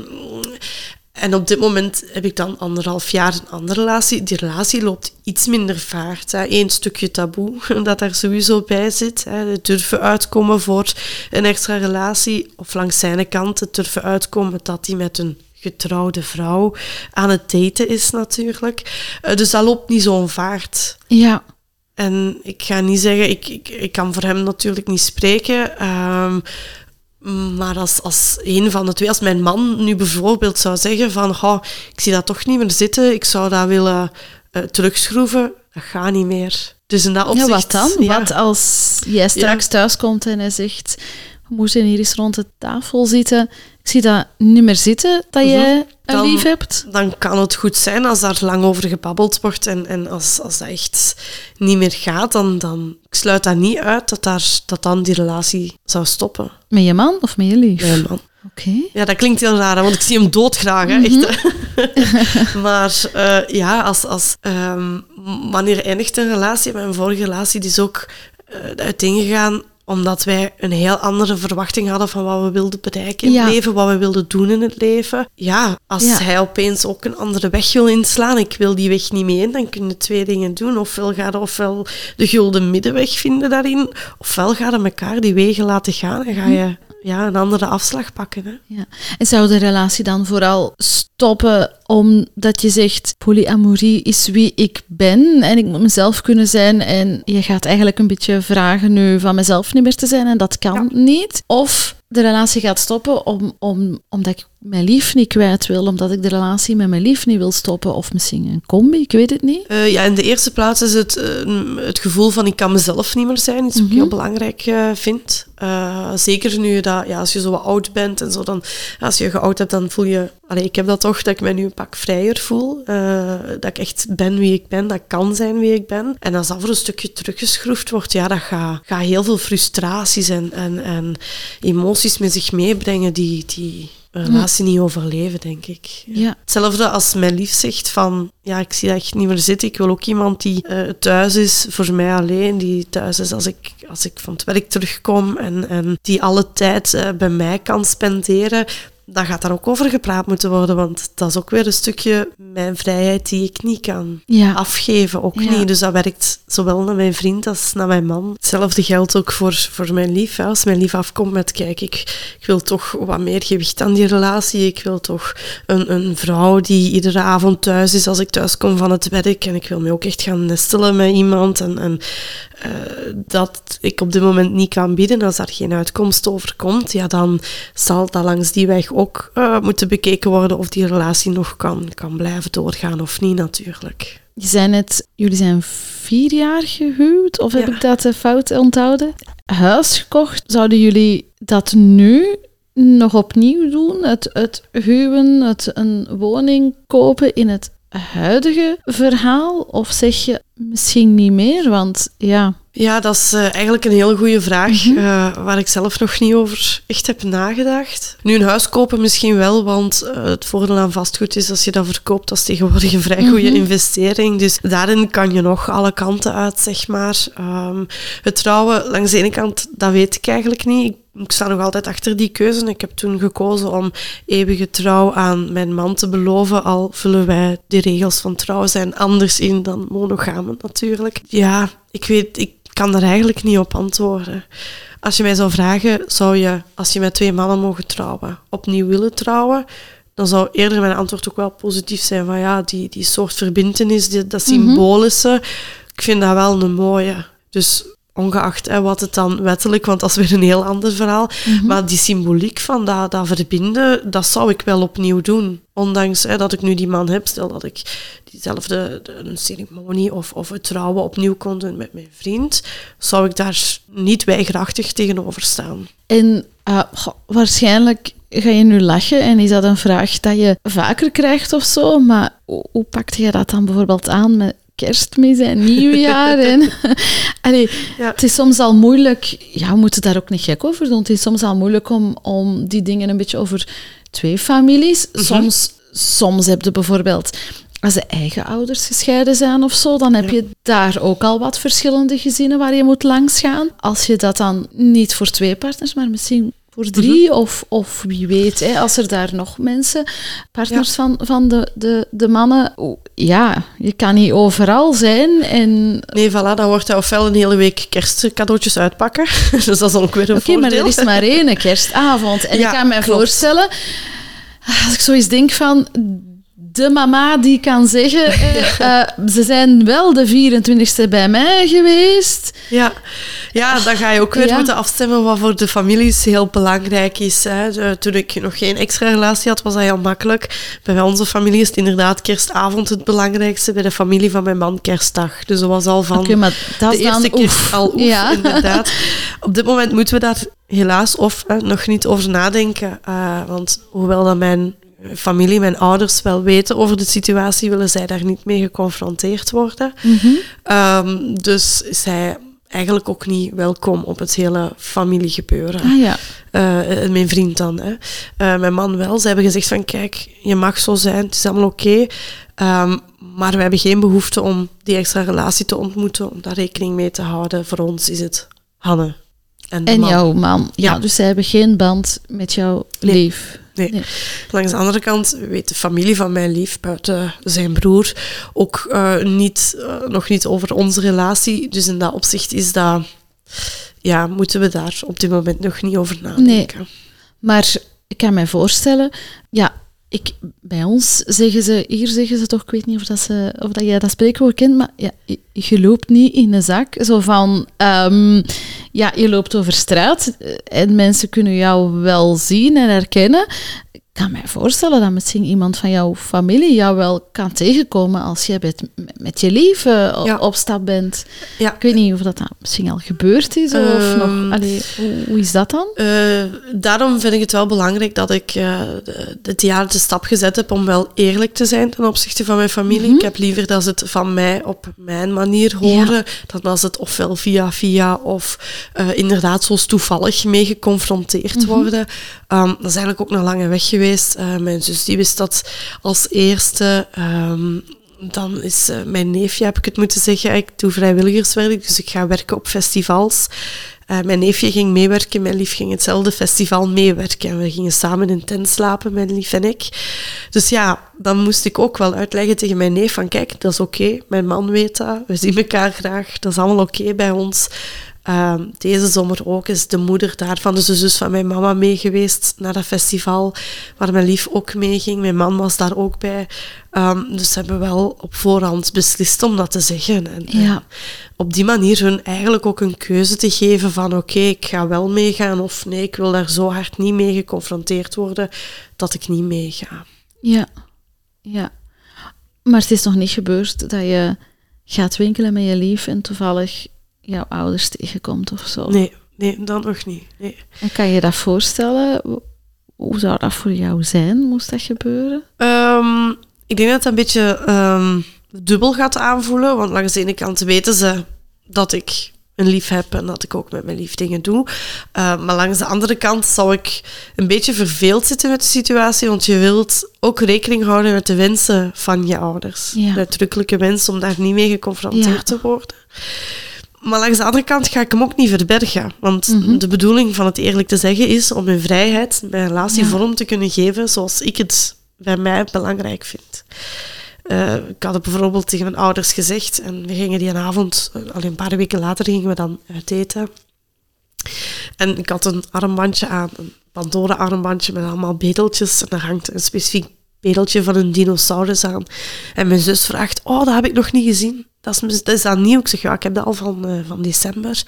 en op dit moment heb ik dan anderhalf jaar een andere relatie. Die relatie loopt iets minder vaart. Hè. Eén stukje taboe dat daar sowieso bij zit. Hè. Het durven uitkomen voor een extra relatie. Of langs zijn kant het durven uitkomen dat hij met een getrouwde vrouw aan het daten is natuurlijk. Eh, dus dat loopt niet zo'n vaart. Ja, En ik ga niet zeggen, ik, ik, ik kan voor hem natuurlijk niet spreken. ehm, maar als, als een van de twee, als mijn man nu bijvoorbeeld zou zeggen van "Goh, ik zie dat toch niet meer zitten, ik zou dat willen eh, terugschroeven, dat gaat niet meer. Dus in dat Ja, opzicht... wat dan? ja. Wat als jij straks thuis komt en hij zegt... We moeten hier eens rond de tafel zitten. Ik zie dat niet meer zitten, dat jij Mhm. Dan- lief hebt. dan kan het goed zijn als daar lang over gebabbeld wordt en, en als, als dat echt niet meer gaat, dan, dan ik sluit dat niet uit dat, daar, dat dan die relatie zou stoppen Met je man of met je lief? bij een man. Oké. Ja, dat klinkt heel raar, want ik zie hem doodgraag. Hè, echt, hè. maar eh, ja, als, als, ehm, wanneer eindigt een relatie? Mijn vorige relatie die is ook eh uiteengegaan omdat wij een heel andere verwachting hadden van wat we wilden bereiken in Ja. het leven, wat we wilden doen in het leven. Ja, als Ja. hij opeens ook een andere weg wil inslaan, ik wil die weg niet mee in, dan kun je twee dingen doen. Ofwel ga je ofwel de gulden middenweg vinden daarin, ofwel ga je elkaar die wegen laten gaan en ga je ja, een andere afslag pakken. Hè. Ja. En zou de relatie dan vooral stoppen omdat je zegt polyamorie is wie ik ben en ik moet mezelf kunnen zijn en je gaat eigenlijk een beetje vragen nu van mezelf niet meer te zijn en dat kan niet? Of de relatie gaat stoppen om, om, omdat ik mijn lief niet kwijt wil, omdat ik de relatie met mijn lief niet wil stoppen of misschien een combi, ik weet het niet. Eh, ja, in de eerste plaats is het eh, het gevoel van ik kan mezelf niet meer zijn, iets wat ik heel belangrijk eh, vind. Eh, zeker nu dat, ja, als je zo wat oud bent en zo, dan, als je geoud hebt, dan voel je, allee, ik heb dat toch, dat ik mij nu een pak vrijer voel. Eh, dat ik echt ben wie ik ben, dat kan zijn wie ik ben. En als dat voor een stukje teruggeschroefd wordt, ja, dat gaat, heel veel frustraties en, en, en emoties met zich meebrengen die, die relatie niet overleven, denk ik. Ja. Hetzelfde als mijn lief zegt van, ja, ik zie dat echt niet meer zitten. Ik wil ook iemand die eh, thuis is voor mij alleen, die thuis is als ik, als ik van het werk terugkom en, en die alle tijd eh, bij mij kan spenderen. Dan gaat daar ook over gepraat moeten worden, want dat is ook weer een stukje mijn vrijheid die ik niet kan Ja. afgeven, ook Ja. niet. Dus dat werkt zowel naar mijn vriend als naar mijn man. Hetzelfde geldt ook voor, voor mijn lief. Hè. Als mijn lief afkomt met, kijk, ik, ik wil toch wat meer gewicht aan die relatie. Ik wil toch een, een vrouw die iedere avond thuis is als ik thuis kom van het werk. En ik wil me ook echt gaan nestelen met iemand. En, en eh, dat ik op dit moment niet kan bieden, als daar geen uitkomst over komt, ja, dan zal dat langs die weg ook eh, moeten bekeken worden of die relatie nog kan, kan blijven doorgaan of niet, natuurlijk. Je zei net, jullie zijn vier jaar gehuwd, of heb Ja. ik dat eh, fout onthouden? Huis gekocht, zouden jullie dat nu nog opnieuw doen? Het, het huwen, het een woning kopen in het huidige verhaal? Of zeg je misschien niet meer? Want ja, Ja, dat is eh, eigenlijk een hele goede vraag, eh, waar ik zelf nog niet over echt heb nagedacht. Nu, een huis kopen misschien wel, want eh, het voordeel aan vastgoed is als je dat verkoopt, dat is tegenwoordig een vrij goede investering. Dus daarin kan je nog alle kanten uit, zeg maar. Ehm, het trouwen, langs de ene kant, dat weet ik eigenlijk niet. Ik ik sta nog altijd achter die keuze. Ik heb toen gekozen om eeuwige trouw aan mijn man te beloven, al vullen wij de regels van trouw zijn anders in dan monogamen natuurlijk. Ja, ik weet, ik kan daar eigenlijk niet op antwoorden. Als je mij zou vragen, zou je, als je met twee mannen mogen trouwen, opnieuw willen trouwen, dan zou eerder mijn antwoord ook wel positief zijn van ja, die, die soort verbintenis, die, dat symbolische, ik vind dat wel een mooie. Dus ongeacht hè, wat het dan wettelijk, want dat is weer een heel ander verhaal. Maar die symboliek van dat, dat verbinden, dat zou ik wel opnieuw doen. Ondanks hè, dat ik nu die man heb, stel dat ik diezelfde de, een ceremonie of, of het trouwen opnieuw kon doen met mijn vriend, zou ik daar niet weigerachtig tegenover staan. En uh, goh, waarschijnlijk ga je nu lachen en is dat een vraag dat je vaker krijgt of zo, maar hoe, hoe pakte je dat dan bijvoorbeeld aan met kerstmis en nieuwjaar? en, Allee, Ja. Het is soms al moeilijk, ja, we moeten daar ook niet gek over doen, het is soms al moeilijk om, om die dingen een beetje over twee families. Soms, soms heb je bijvoorbeeld als de eigen ouders gescheiden zijn of zo, dan heb je daar ook al wat verschillende gezinnen waar je moet langs gaan. Als je dat dan niet voor twee partners, maar misschien voor drie of, of wie weet, hè, als er daar nog mensen, partners van, van de, de, de mannen, o, ja, je kan niet overal zijn en Nee, voilà, dan wordt hij ofwel een hele week kerstcadeautjes uitpakken. dus dat is dan ook weer een Oké, maar voordeel. er is maar één kerstavond. En Ja, ik kan me klopt. voorstellen, als ik zo eens denk van de mama die kan zeggen, eh, eh, ze zijn wel de 24e bij mij geweest. Ja, ja dan ga je ook weer Ja. moeten afstemmen wat voor de families heel belangrijk is. Hè. Toen ik nog geen extra relatie had, was dat heel makkelijk. Bij onze familie is het inderdaad kerstavond het belangrijkste. Bij de familie van mijn man kerstdag. Dus dat was al van Oké, maar dat de eerste keer oef. al oef, Ja. inderdaad. Op dit moment moeten we daar helaas of hè, nog niet over nadenken. Eh, want hoewel dat mijn familie, mijn ouders wel weten over de situatie, willen zij daar niet mee geconfronteerd worden. Mhm. Ehm, dus is hij eigenlijk ook niet welkom op het hele familiegebeuren. Ah ja. Eh, mijn vriend dan. Hè. Eh, mijn man wel. Ze hebben gezegd van kijk, je mag zo zijn, het is allemaal oké. Ehm, maar we hebben geen behoefte om die extra relatie te ontmoeten, om daar rekening mee te houden. Voor ons is het Hanne. En, de En man. jouw man. Ja, Ja. dus zij hebben geen band met jouw Nee. lief. Nee. Nee. Langs de andere kant weet de familie van mijn lief, buiten zijn broer, ook eh, niet, eh, nog niet over onze relatie. Dus in dat opzicht is dat, ja, moeten we daar op dit moment nog niet over nadenken. Maar ik kan mij voorstellen, ja, ik, bij ons zeggen ze, hier zeggen ze toch, ik weet niet of, dat ze, of dat jij dat spreekwoord kent, maar ja, je, je loopt niet in een zak. Zo van, ehm, ja, je loopt over straat eh, en mensen kunnen jou wel zien en herkennen. Ik kan mij voorstellen dat misschien iemand van jouw familie jou wel kan tegenkomen als jij met, met je lief eh, op- Ja. op stap bent. Ja, Ik weet niet of dat, dat misschien al gebeurd is of Ehm, nog... Allee, hoe, hoe is dat dan? Eh, daarom vind ik het wel belangrijk dat ik de- dit jaar de stap gezet heb om wel eerlijk te zijn ten opzichte van mijn familie. Ik heb liever dat ze het van mij op mijn manier horen, dan als het ofwel via via of eh, inderdaad zoals toevallig mee geconfronteerd worden. Ehm, dat is eigenlijk ook een lange weg geweest. Eh, mijn zus die wist dat als eerste. Ehm, dan is eh, mijn neefje, heb ik het moeten zeggen, ik doe vrijwilligerswerk, dus ik ga werken op festivals. Eh, mijn neefje ging meewerken, mijn lief ging hetzelfde festival meewerken. En we gingen samen in tent slapen, mijn lief en ik. Dus ja, dan moest ik ook wel uitleggen tegen mijn neef van kijk, dat is oké, mijn man weet dat, we zien elkaar graag, dat is allemaal oké bij ons. Ehm, deze zomer ook is de moeder daarvan, dus de zus van mijn mama, mee geweest naar dat festival, waar mijn lief ook mee ging. Mijn man was daar ook bij. Ehm, dus ze hebben wel op voorhand beslist om dat te zeggen. En, eh, Ja. op die manier hun eigenlijk ook een keuze te geven van oké, ik ga wel meegaan of nee, ik wil daar zo hard niet mee geconfronteerd worden dat ik niet meega. Ja, ja. Maar het is nog niet gebeurd dat je gaat winkelen met je lief en toevallig jouw ouders tegenkomt of zo. Nee, nee, dat nog niet. Nee. En kan je dat voorstellen? Hoe zou dat voor jou zijn, moest dat gebeuren? Ehm, ik denk dat het een beetje ehm, dubbel gaat aanvoelen, want langs de ene kant weten ze dat ik een lief heb en dat ik ook met mijn lief dingen doe. Uh, maar langs de andere kant zou ik een beetje verveeld zitten met de situatie, want je wilt ook rekening houden met de wensen van je ouders. Ja. De uitdrukkelijke wens om daar niet mee geconfronteerd Ja. te worden. Maar langs de andere kant ga ik hem ook niet verbergen. Want Mhm. de bedoeling van het eerlijk te zeggen is om in vrijheid mijn relatie Ja. vorm te kunnen geven zoals ik het bij mij belangrijk vind. Eh, ik had het bijvoorbeeld tegen mijn ouders gezegd en we gingen die avond, eh, al een paar weken later, gingen we dan uit eten. En ik had een armbandje aan, een Pandora armbandje met allemaal bedeltjes. En daar hangt een specifiek bedeltje van een dinosaurus aan. En mijn zus vraagt, oh, dat heb ik nog niet gezien. Dat is, dat is dat nieuw? Ik zeg, ja, ik heb dat al van, eh, van december.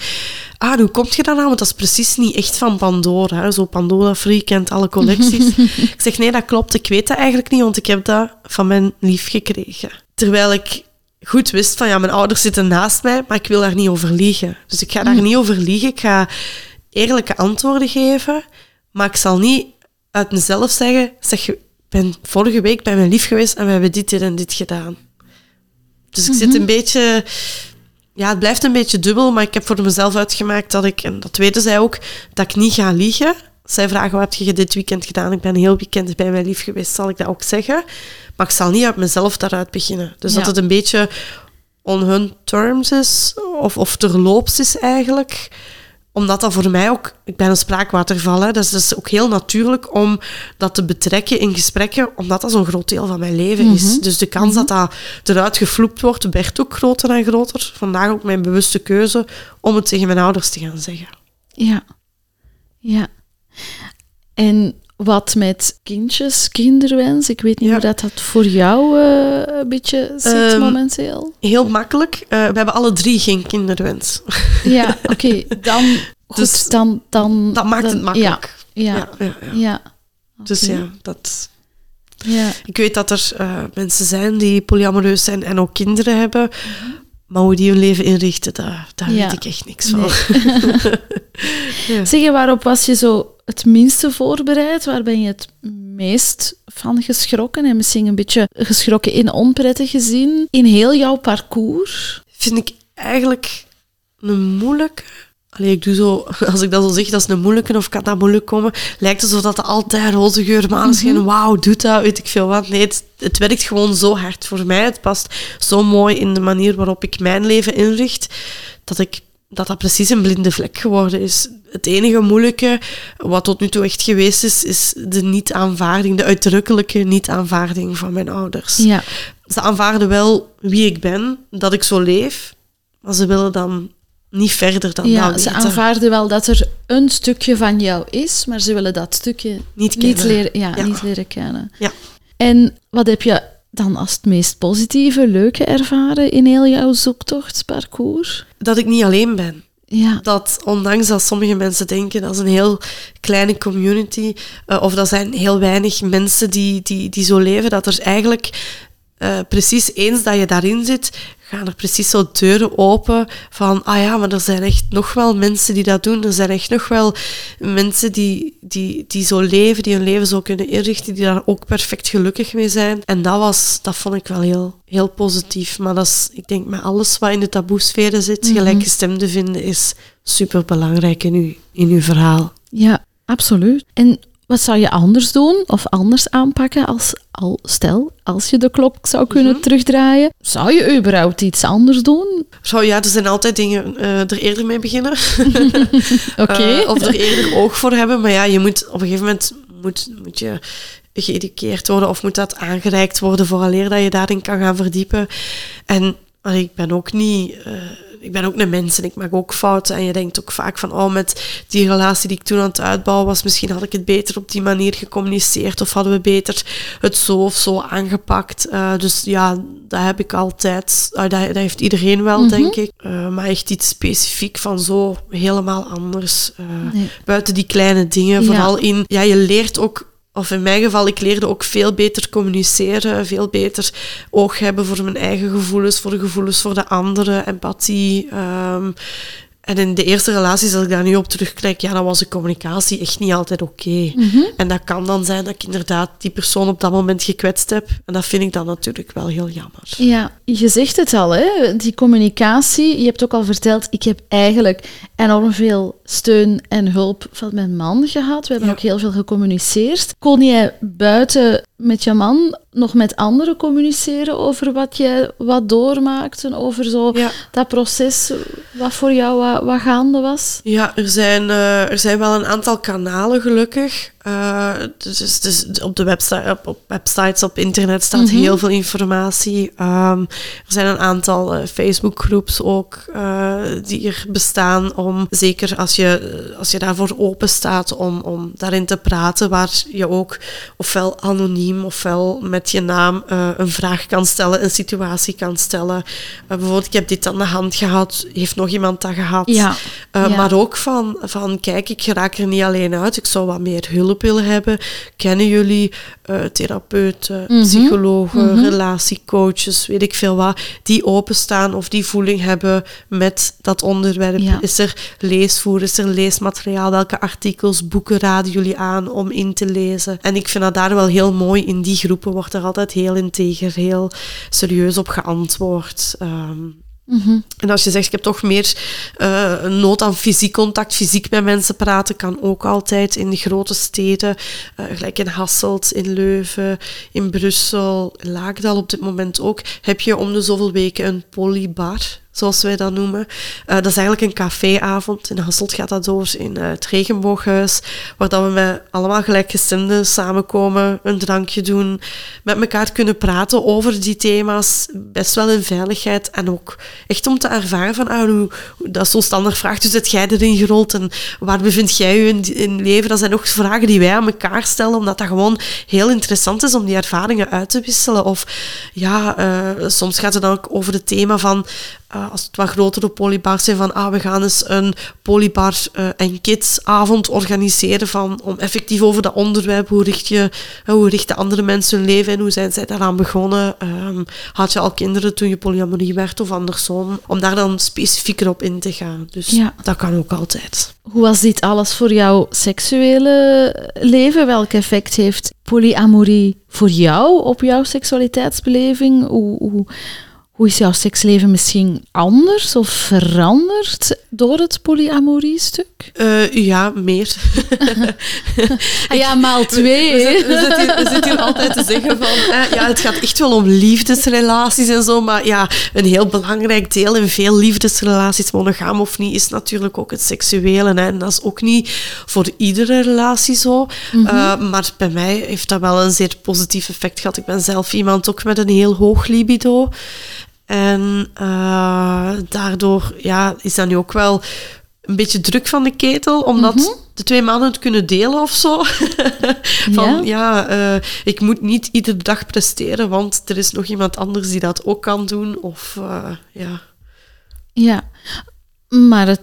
Ah, hoe kom je dan aan? Want dat is precies niet echt van Pandora. Hè? Zo Pandora Free kent alle collecties. ik zeg, nee, dat klopt. Ik weet dat eigenlijk niet, want ik heb dat van mijn lief gekregen. Terwijl ik goed wist van, ja, mijn ouders zitten naast mij, maar ik wil daar niet over liegen. Dus ik ga daar niet over liegen. Ik ga eerlijke antwoorden geven, maar ik zal niet uit mezelf zeggen, zeg, ik ben vorige week bij mijn lief geweest en we hebben dit, dit en dit gedaan. Dus ik zit een beetje... Ja, het blijft een beetje dubbel, maar ik heb voor mezelf uitgemaakt dat ik, en dat weten zij ook, dat ik niet ga liegen. Zij vragen, wat heb je dit weekend gedaan? Ik ben heel weekend bij mijn lief geweest, zal ik dat ook zeggen. Maar ik zal niet uit mezelf daaruit beginnen. Dus dat het een beetje on hun terms is, of, of terloops is eigenlijk omdat dat voor mij ook... Ik ben een spraakwaterval, hè, dus dat is ook heel natuurlijk om dat te betrekken in gesprekken, omdat dat zo'n groot deel van mijn leven is. Dus de kans dat dat eruit gefloept wordt, werd ook groter en groter. Vandaag ook mijn bewuste keuze om het tegen mijn ouders te gaan zeggen. Ja. Ja. En wat met kindjes, kinderwens. Ik weet niet Ja. hoe dat, dat voor jou eh, een beetje zit Ehm, momenteel. Heel makkelijk. Eh, we hebben alle drie geen kinderwens. Ja, oké. Dan, goed, Dus dan, dan... Dat maakt dan- het makkelijk. Ja, ja, Ja. Dus ja, dat... Ja. Ik weet dat er eh, mensen zijn die polyamoreus zijn en ook kinderen hebben. Maar hoe die hun leven inrichten, daar, daar Ja. weet ik echt niks van. Nee. Ja. Zeg je, waarop was je zo het minste voorbereid? Waar ben je het meest van geschrokken? En misschien een beetje geschrokken in onprettige zin? In heel jouw parcours? Vind ik eigenlijk een moeilijke. Allee, ik doe zo, als ik dat zo zeg, dat is een moeilijke of kan dat moeilijk komen, lijkt het alsof dat altijd roze geur, maneschijn, wauw, doet dat, weet ik veel wat. Nee, het, het werkt gewoon zo hard voor mij. Het past zo mooi in de manier waarop ik mijn leven inricht, dat ik dat dat precies een blinde vlek geworden is. Het enige moeilijke, wat tot nu toe echt geweest is, is de niet-aanvaarding, de uitdrukkelijke niet-aanvaarding van mijn ouders. Ja. Ze aanvaarden wel wie ik ben, dat ik zo leef, maar ze willen dan niet verder dan ja, dat ze weten. aanvaarden wel dat er een stukje van jou is, maar ze willen dat stukje Niet leren, ja, Ja. Niet leren kennen. Ja. En wat heb je dan als het meest positieve, leuke ervaren in heel jouw zoektochtparcours? Dat ik niet alleen ben. Ja. Dat ondanks dat sommige mensen denken dat is een heel kleine community, eh, of dat zijn heel weinig mensen die, die, die zo leven, dat er eigenlijk eh, precies eens dat je daarin zit, gaan er precies zo deuren open van, ah ja, maar er zijn echt nog wel mensen die dat doen. Er zijn echt nog wel mensen die, die, die zo leven, die hun leven zo kunnen inrichten, die daar ook perfect gelukkig mee zijn. En dat, was, dat vond ik wel heel, heel positief. Maar dat is, ik denk, met alles wat in de taboesferen zit, Mhm. gelijkgestemde vinden, is super belangrijk in uw, in uw verhaal. Ja, absoluut. En wat zou je anders doen of anders aanpakken als, al, stel, als je de klok zou kunnen Mhm. terugdraaien? Zou je überhaupt iets anders doen? Zo, ja, er zijn altijd dingen eh, er eerder mee beginnen. Oké. Eh, of er eerder oog voor hebben. Maar ja, je moet op een gegeven moment moet, moet je geëduceerd worden of moet dat aangereikt worden vooraleer dat je daarin kan gaan verdiepen. En ik ben ook niet... ik ben ook een mens en ik maak ook fouten. En je denkt ook vaak van, oh, met die relatie die ik toen aan het uitbouwen was, misschien had ik het beter op die manier gecommuniceerd of hadden we beter het zo of zo aangepakt. Eh, dus ja, dat heb ik altijd. ah, dat, dat heeft iedereen wel, denk ik. Eh, maar echt iets specifiek van zo helemaal anders. eh, Nee. Buiten die kleine dingen, Ja. vooral in... Ja, je leert ook... Of in mijn geval, ik leerde ook veel beter communiceren, veel beter oog hebben voor mijn eigen gevoelens, voor de gevoelens voor de anderen, empathie. ehm, en in de eerste relaties, als ik daar nu op terugkijk, ja, dan was de communicatie echt niet altijd oké. En dat kan dan zijn dat ik inderdaad die persoon op dat moment gekwetst heb. En dat vind ik dan natuurlijk wel heel jammer. Ja, je zegt het al, hè? die communicatie. Je hebt ook al verteld, ik heb eigenlijk enorm veel steun en hulp van mijn man gehad. We hebben Ja. ook heel veel gecommuniceerd. Kon jij buiten met je man nog met anderen communiceren over wat je wat doormaakte? Over zo Ja. dat proces wat voor jou wat, wat gaande was? Ja, er zijn, eh, er zijn wel een aantal kanalen gelukkig. Eh, dus, dus, dus op de website, op, op websites, op internet staat heel veel informatie. Ehm, er zijn een aantal eh, Facebookgroeps ook eh, die er bestaan om, zeker als je, als je daarvoor open staat, om, om daarin te praten, waar je ook ofwel anoniem ofwel met je naam een vraag kan stellen, een situatie kan stellen. Bijvoorbeeld, ik heb dit aan de hand gehad, heeft nog iemand dat gehad? Ja. Uh, Ja. Maar ook van, van, kijk, ik raak er niet alleen uit. Ik zou wat meer hulp willen hebben. Kennen jullie uh, therapeuten, Mhm. psychologen, relatiecoaches, weet ik veel wat, die openstaan of die voeling hebben met dat onderwerp? Ja. Is er leesvoer, is er leesmateriaal? Welke artikels, boeken raden jullie aan om in te lezen? En ik vind dat daar wel heel mooi. In die groepen wordt er altijd heel integer, heel serieus op geantwoord. Ehm, en als je zegt, ik heb toch meer eh, nood aan fysiek contact, fysiek met mensen praten, kan ook altijd in de grote steden, eh, gelijk in Hasselt, in Leuven, in Brussel, in Laagdal op dit moment ook, heb je om de zoveel weken een polybar. Zoals wij dat noemen. Eh, dat is eigenlijk een caféavond. In Hasselt gaat dat door in uh, het Regenbooghuis, waar dat we met allemaal gelijkgestemden samenkomen, een drankje doen, met elkaar kunnen praten over die thema's, best wel in veiligheid en ook echt om te ervaren van, ah, hoe, dat is zo'n standaard vraag, dus zit jij erin gerold en waar bevind jij je in, leven? Dat zijn ook vragen die wij aan elkaar stellen, omdat dat gewoon heel interessant is om die ervaringen uit te wisselen. Of ja, uh, soms gaat het dan ook over het thema van uh, als het wat grotere polybars zijn, van ah, we gaan eens een polybar uh, en kidsavond organiseren van, om effectief over dat onderwerp, hoe, richt je, uh, hoe richten andere mensen hun leven en hoe zijn zij daaraan begonnen? Um, had je al kinderen toen je polyamorie werd of andersom? Om daar dan specifieker op in te gaan. Dus ja. dat kan ook altijd. Hoe was dit alles voor jouw seksuele leven? Welk effect heeft polyamorie voor jou op jouw seksualiteitsbeleving? Hoe, hoe hoe is jouw seksleven misschien anders of veranderd door het polyamorie-stuk? Uh, ja, meer. ah, ja, maal twee. We, we, we, zitten, hier, we, zitten hier, altijd te zeggen van... Eh, ja, het gaat echt wel om liefdesrelaties en zo, maar ja, een heel belangrijk deel in veel liefdesrelaties, monogaam of niet, is natuurlijk ook het seksuele. Hè, en dat is ook niet voor iedere relatie zo. Mm -hmm. uh, maar bij mij heeft dat wel een zeer positief effect gehad. Ik ben zelf iemand ook met een heel hoog libido. En uh, daardoor ja, is dat nu ook wel een beetje druk van de ketel, omdat mm -hmm. de twee mannen het kunnen delen of zo. van ja, ja uh, ik moet niet iedere dag presteren, want er is nog iemand anders die dat ook kan doen. Of uh, ja. Ja, maar het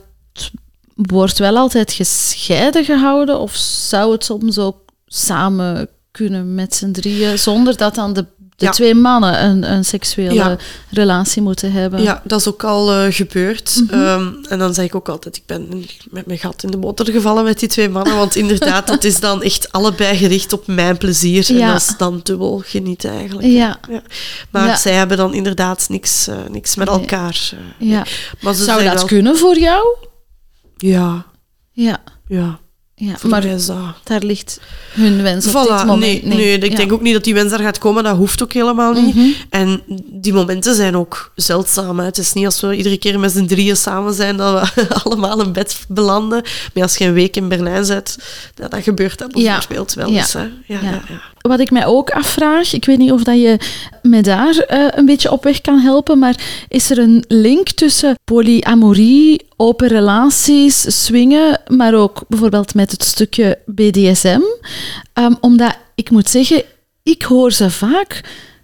wordt wel altijd gescheiden gehouden, of zou het soms ook samen kunnen met z'n drieën, zonder dat dan de de ja. twee mannen een, een seksuele ja. relatie moeten hebben. Ja, dat is ook al uh, gebeurd. Mm -hmm. um, en dan zeg ik ook altijd, ik ben met mijn gat in de motor gevallen met die twee mannen. Want inderdaad, dat is dan echt allebei gericht op mijn plezier. Ja. En dat is dan dubbel genieten eigenlijk. Ja. Maar zij hebben dan inderdaad niks, uh, niks met nee. elkaar. Uh, ja. Maar Zou dat wel... kunnen voor jou? Ja. Ja. Ja. Ja, maar daar ligt hun wens op dit moment. Nee, nee, nee ik ja. denk ook niet dat die wens daar gaat komen. Dat hoeft ook helemaal niet. Mm -hmm. En die momenten zijn ook zeldzaam. Hè. Het is niet als we iedere keer met z'n drieën samen zijn dat we allemaal in bed belanden. Maar als je een week in Berlijn zit, dat, dat gebeurt dat bijvoorbeeld ja. wel eens. Hè. Ja, ja. Wat ik mij ook afvraag, ik weet niet of dat je me daar uh, een beetje op weg kan helpen, maar is er een link tussen polyamorie, open relaties, swingen, maar ook bijvoorbeeld met het stukje BDSM? Um, omdat ik moet zeggen, ik hoor ze vaak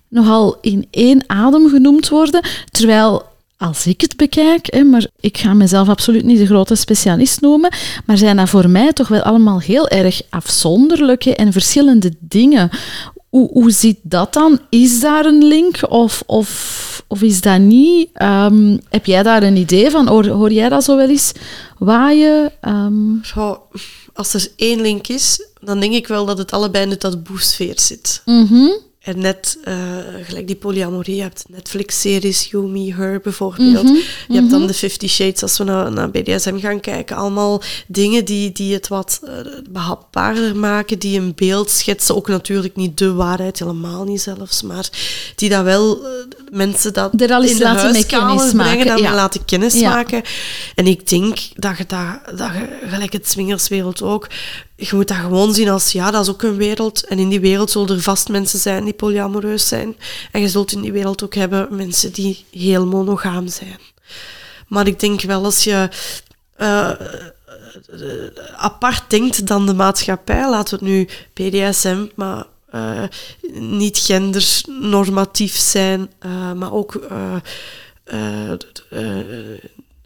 nogal in één adem genoemd worden, terwijl als ik het bekijk, hè, maar ik ga mezelf absoluut niet de grote specialist noemen, maar zijn dat voor mij toch wel allemaal heel erg afzonderlijke en verschillende dingen. Hoe, hoe zit dat dan? Is daar een link of, of, of is dat niet? Um, heb jij daar een idee van? Hoor, hoor jij dat zo wel eens waaien? Um... Goh, als er één link is, dan denk ik wel dat het allebei in de taboesfeer zit. Mm -hmm. En net, uh, gelijk die polyamorie, je hebt Netflix-series, You, Me, Her bijvoorbeeld. Mhm, Mm -hmm, je hebt dan de Fifty Shades, als we naar, naar BDSM gaan kijken. Allemaal dingen die, die het wat uh, behapbaarder maken, die een beeld schetsen. Ook natuurlijk niet de waarheid, helemaal niet zelfs, maar die dat wel uh, mensen dat er al in de huiskamer brengen, dat ja. laten kennis ja. maken. En ik denk dat je dat, dat je, gelijk het swingerswereld ook, je moet dat gewoon zien als, ja, dat is ook een wereld. En in die wereld zullen er vast mensen zijn die polyamoreus zijn. En je zult in die wereld ook hebben mensen die heel monogaam zijn. Maar ik denk wel als je uh, apart denkt dan de maatschappij, laten we het nu PDSM, maar uh, niet gendernormatief zijn, maar ook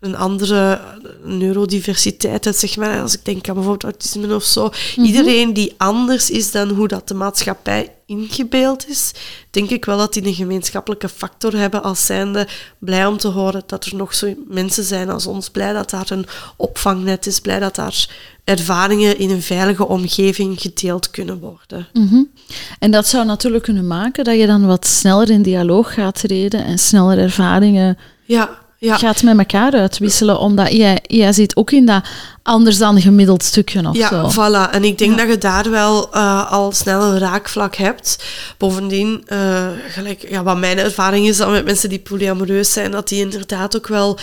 een andere neurodiversiteit zeg maar. Als ik denk aan bijvoorbeeld autisme of zo. Mm -hmm. Iedereen die anders is dan hoe dat de maatschappij ingebeeld is, denk ik wel dat die een gemeenschappelijke factor hebben als zijnde blij om te horen dat er nog zo mensen zijn als ons. Blij dat daar een opvangnet is. Blij dat daar ervaringen in een veilige omgeving gedeeld kunnen worden. Mm -hmm. En dat zou natuurlijk kunnen maken dat je dan wat sneller in dialoog gaat treden en sneller ervaringen ja ja. gaat met elkaar uitwisselen, omdat jij, jij zit ook in dat anders dan gemiddeld stukje of Ja, zo. voilà. En ik denk Ja. dat je daar wel eh, al snel een raakvlak hebt. Bovendien, eh, gelijk, ja, wat mijn ervaring is dan met mensen die polyamoreus zijn, dat die inderdaad ook wel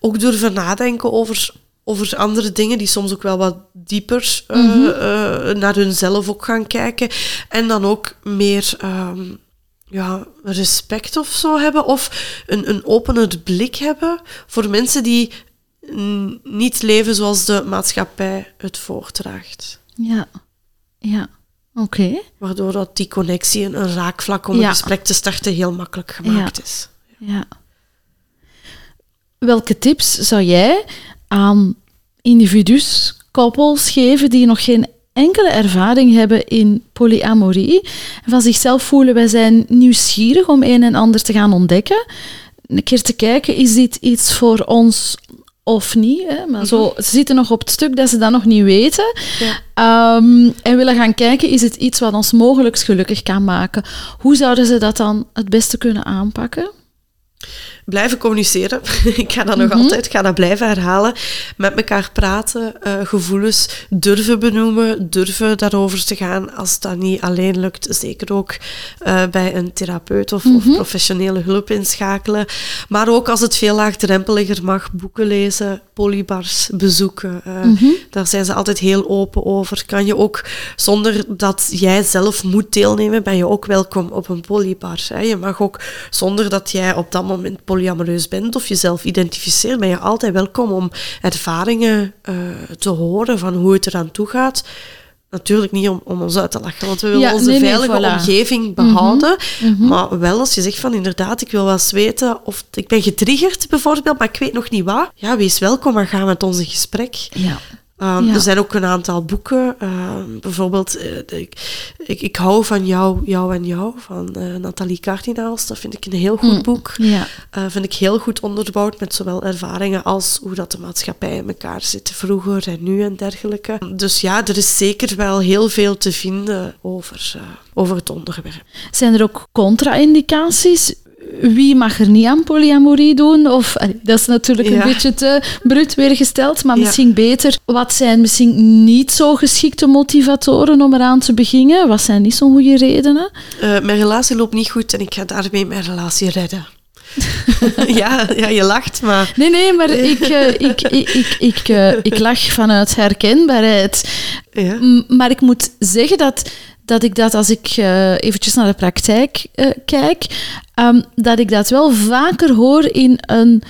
ook durven nadenken over, over andere dingen, die soms ook wel wat dieper eh, Mhm. naar hunzelf ook gaan kijken. En dan ook meer... ehm, ja, respect of zo hebben, of een, een opener blik hebben voor mensen die niet leven zoals de maatschappij het voordraagt. Ja, ja. Oké. Waardoor dat die connectie en een raakvlak om Ja. een gesprek te starten heel makkelijk gemaakt is. Ja. Welke tips zou jij aan individus, koppels geven die nog geen enkele ervaring hebben in polyamorie en van zichzelf voelen wij zijn nieuwsgierig om een en ander te gaan ontdekken? Een keer te kijken, is dit iets voor ons of niet? Hè? Maar zo, ze zitten nog op het stuk dat ze dat nog niet weten. Ja. Ehm, en willen gaan kijken, is het iets wat ons mogelijk gelukkig kan maken? Hoe zouden ze dat dan het beste kunnen aanpakken? Blijven communiceren. ik ga dat nog Mhm. altijd, ga dat blijven herhalen. Met elkaar praten, eh, gevoelens durven benoemen, durven daarover te gaan. Als dat niet alleen lukt, zeker ook eh, bij een therapeut of, of Mhm. professionele hulp inschakelen. Maar ook als het veel laagdrempeliger mag, boeken lezen, polybars bezoeken. Eh, Mhm. Daar zijn ze altijd heel open over. Kan je ook, zonder dat jij zelf moet deelnemen, ben je ook welkom op een polybar. Hè. Je mag ook, zonder dat jij op dat moment polyamoreus bent of jezelf identificeert, ben je altijd welkom om ervaringen eh, te horen van hoe het eraan toe gaat. Natuurlijk niet om, om ons uit te lachen, want we willen Ja, onze nee, nee, veilige voilà. omgeving behouden. Mhm. Maar wel als je zegt van inderdaad, ik wil wel eens weten of ik ben getriggerd bijvoorbeeld, maar ik weet nog niet wat. Ja, wees welkom en ga met ons in gesprek. Ja. Um, Ja. Er zijn ook een aantal boeken. um, bijvoorbeeld, eh, ik, ik, ik hou van jou, jou en jou van eh, Nathalie Cardinaals. Dat vind ik een heel goed Mm. boek. Ja. Uh, vind ik heel goed onderbouwd met zowel ervaringen als hoe dat de maatschappij in elkaar zit vroeger en nu en dergelijke. Dus ja, er is zeker wel heel veel te vinden over, over het onderwerp. Zijn er ook contra-indicaties? Wie mag er niet aan polyamorie doen? Of, dat is natuurlijk Ja. een beetje te bruut weergesteld, maar Ja. misschien beter. Wat zijn misschien niet zo geschikte motivatoren om eraan te beginnen? Wat zijn niet zo'n goede redenen? Uh, mijn relatie loopt niet goed en ik ga daarmee mijn relatie redden. ja, ja, je lacht, maar... Nee, nee, maar ik, uh, ik, ik, ik, ik, uh, ik lach vanuit herkenbaarheid. Ja. M- Maar ik moet zeggen dat, dat ik dat als ik uh, eventjes naar de praktijk uh, kijk, um, dat ik dat wel vaker hoor in een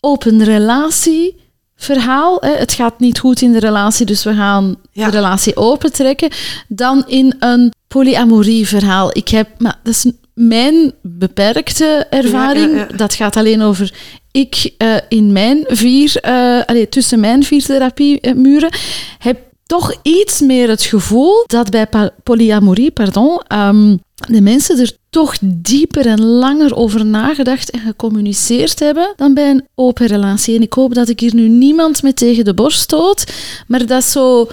open relatieverhaal. Hè. Het gaat niet goed in de relatie, dus we gaan Ja. de relatie opentrekken. Dan in een polyamorie-verhaal. Ik heb, maar dat is mijn beperkte ervaring. Ja, ja, ja. Dat gaat alleen over ik uh, in mijn vier, allez, tussen mijn vier therapiemuren, heb toch iets meer het gevoel dat bij polyamorie, pardon, um, de mensen er toch dieper en langer over nagedacht en gecommuniceerd hebben dan bij een open relatie. En ik hoop dat ik hier nu niemand met tegen de borst stoot, maar dat zo...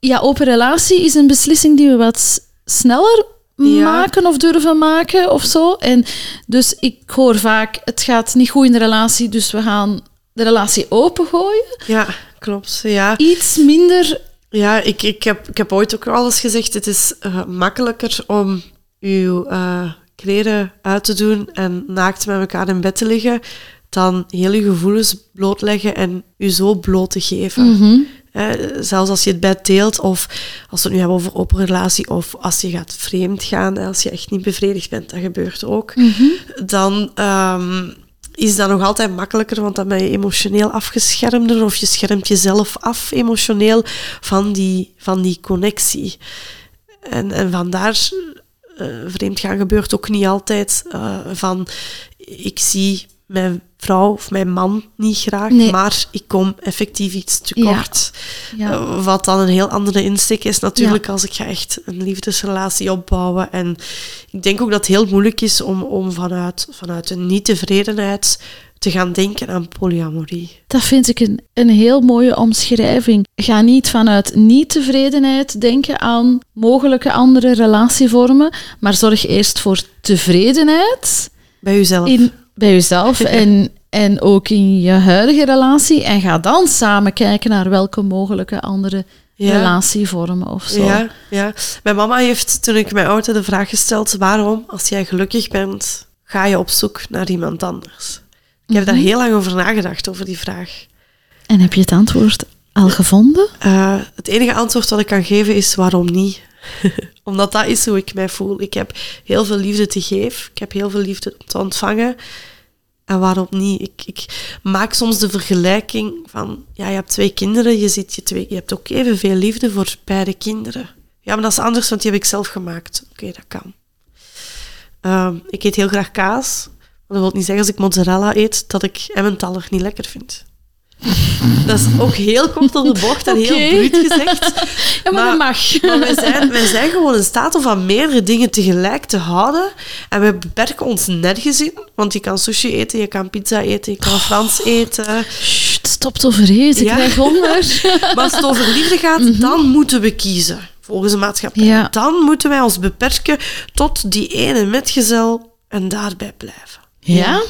Ja, open relatie is een beslissing die we wat sneller Ja. maken of durven maken of zo. En dus ik hoor vaak, het gaat niet goed in de relatie, dus we gaan de relatie opengooien. Ja, klopt. Ja, Iets minder... ja ik, ik, heb, ik heb ooit ook al eens gezegd, het is uh, makkelijker om uw uh, kleren uit te doen en naakt met elkaar in bed te liggen, dan heel je gevoelens blootleggen en u zo bloot te geven. Mm -hmm. Eh, zelfs als je het bed deelt, of als we het nu hebben over open relatie, of als je gaat vreemd gaan, als je echt niet bevredigd bent, dat gebeurt ook, mm -hmm. dan um, is dat nog altijd makkelijker, want dan ben je emotioneel afgeschermder, of je schermt jezelf af emotioneel van die, van die connectie. En, en vandaar, vreemd gaan gebeurt ook niet altijd uh, van, ik zie mijn vrouw of mijn man niet graag, Nee. maar ik kom effectief iets tekort. Ja. Ja. Uh, wat dan een heel andere insteek is natuurlijk als ik ga echt een liefdesrelatie opbouwen. En ik denk ook dat het heel moeilijk is om, om vanuit, vanuit een niet-tevredenheid te gaan denken aan polyamorie. Dat vind ik een, een heel mooie omschrijving. Ga niet vanuit niet-tevredenheid denken aan mogelijke andere relatievormen, maar zorg eerst voor tevredenheid Bij jezelf. in, bij jezelf en, en ook in je huidige relatie. En ga dan samen kijken naar welke mogelijke andere Ja. relatievormen of zo. Ja, ja. Mijn mama heeft toen ik mij ouderde de vraag gesteld: waarom, als jij gelukkig bent, ga je op zoek naar iemand anders? Ik heb daar heel lang over nagedacht, over die vraag. En heb je het antwoord al gevonden? Eh, het enige antwoord dat ik kan geven is waarom niet. Omdat dat is hoe ik mij voel. Ik heb heel veel liefde te geven. Ik heb heel veel liefde te ontvangen. En waarom niet? Ik, ik maak soms de vergelijking van... Ja, je hebt twee kinderen. Je, ziet je, twee, je hebt ook evenveel liefde voor beide kinderen. Ja, maar dat is anders, want die heb ik zelf gemaakt. Oké, dat kan. Ehm, ik eet heel graag kaas. Maar dat wil niet zeggen als ik mozzarella eet, dat ik Emmentaler niet lekker vind. Dat is ook heel kort op de bocht en heel bruut gezegd. Ja, maar, Maar- dat mag. Maar wij zijn, wij zijn gewoon in staat om van meerdere dingen tegelijk te houden. En we beperken ons nergens in. Want je kan sushi eten, je kan pizza eten, je kan Frans eten. Sst, stop te overeten, ik Ja. krijg honger. Maar als het over liefde gaat, dan moeten we kiezen. Volgens de maatschappij. Ja. Dan moeten wij ons beperken tot die ene metgezel en daarbij blijven. Ja,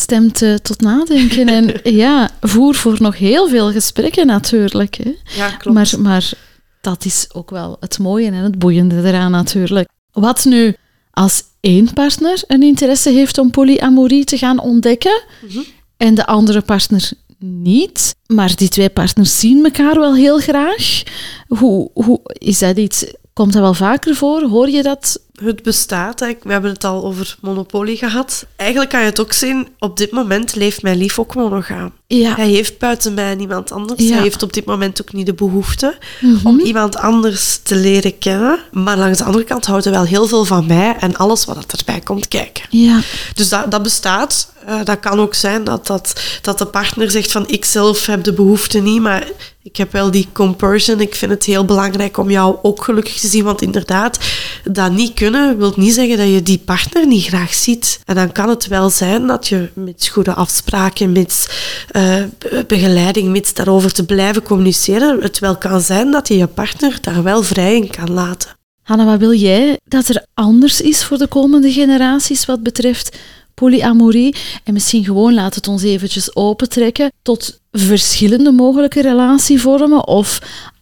stemt eh, tot nadenken. En ja, voer voor nog heel veel gesprekken natuurlijk. Hè. Ja, klopt. Maar, maar dat is ook wel het mooie en het boeiende eraan natuurlijk. Wat nu als één partner een interesse heeft om polyamorie te gaan ontdekken Mhm. en de andere partner niet, maar die twee partners zien elkaar wel heel graag. Hoe, hoe is dat iets? Komt dat wel vaker voor? Hoor je dat? Het bestaat. hè. We hebben het al over monopolie gehad. Eigenlijk kan je het ook zien, op dit moment leeft mijn lief ook monogaam. Ja. Hij heeft buiten mij niemand anders. Ja. Hij heeft op dit moment ook niet de behoefte Mhm. om iemand anders te leren kennen. Maar langs de andere kant houdt hij wel heel veel van mij en alles wat er erbij komt kijken. Ja. Dus dat, dat bestaat. Eh, dat kan ook zijn dat, dat, dat de partner zegt van ik zelf heb de behoefte niet, maar ik heb wel die compersion. Ik vind het heel belangrijk om jou ook gelukkig te zien. Want inderdaad, dat niet kunnen wil niet zeggen dat je die partner niet graag ziet. En dan kan het wel zijn dat je met goede afspraken, met eh, be- begeleiding, met daarover te blijven communiceren, het wel kan zijn dat je je partner daar wel vrij in kan laten. Hanna, wat wil jij dat er anders is voor de komende generaties wat betreft polyamorie? En misschien gewoon laat het ons eventjes opentrekken tot verschillende mogelijke relatievormen of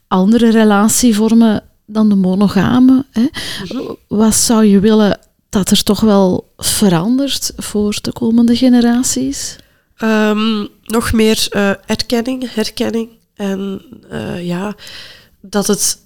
andere relatievormen dan de monogame. Hè? Wat zou je willen dat er toch wel verandert voor de komende generaties? Ehm, nog meer eh, erkenning, herkenning. En eh, ja, dat het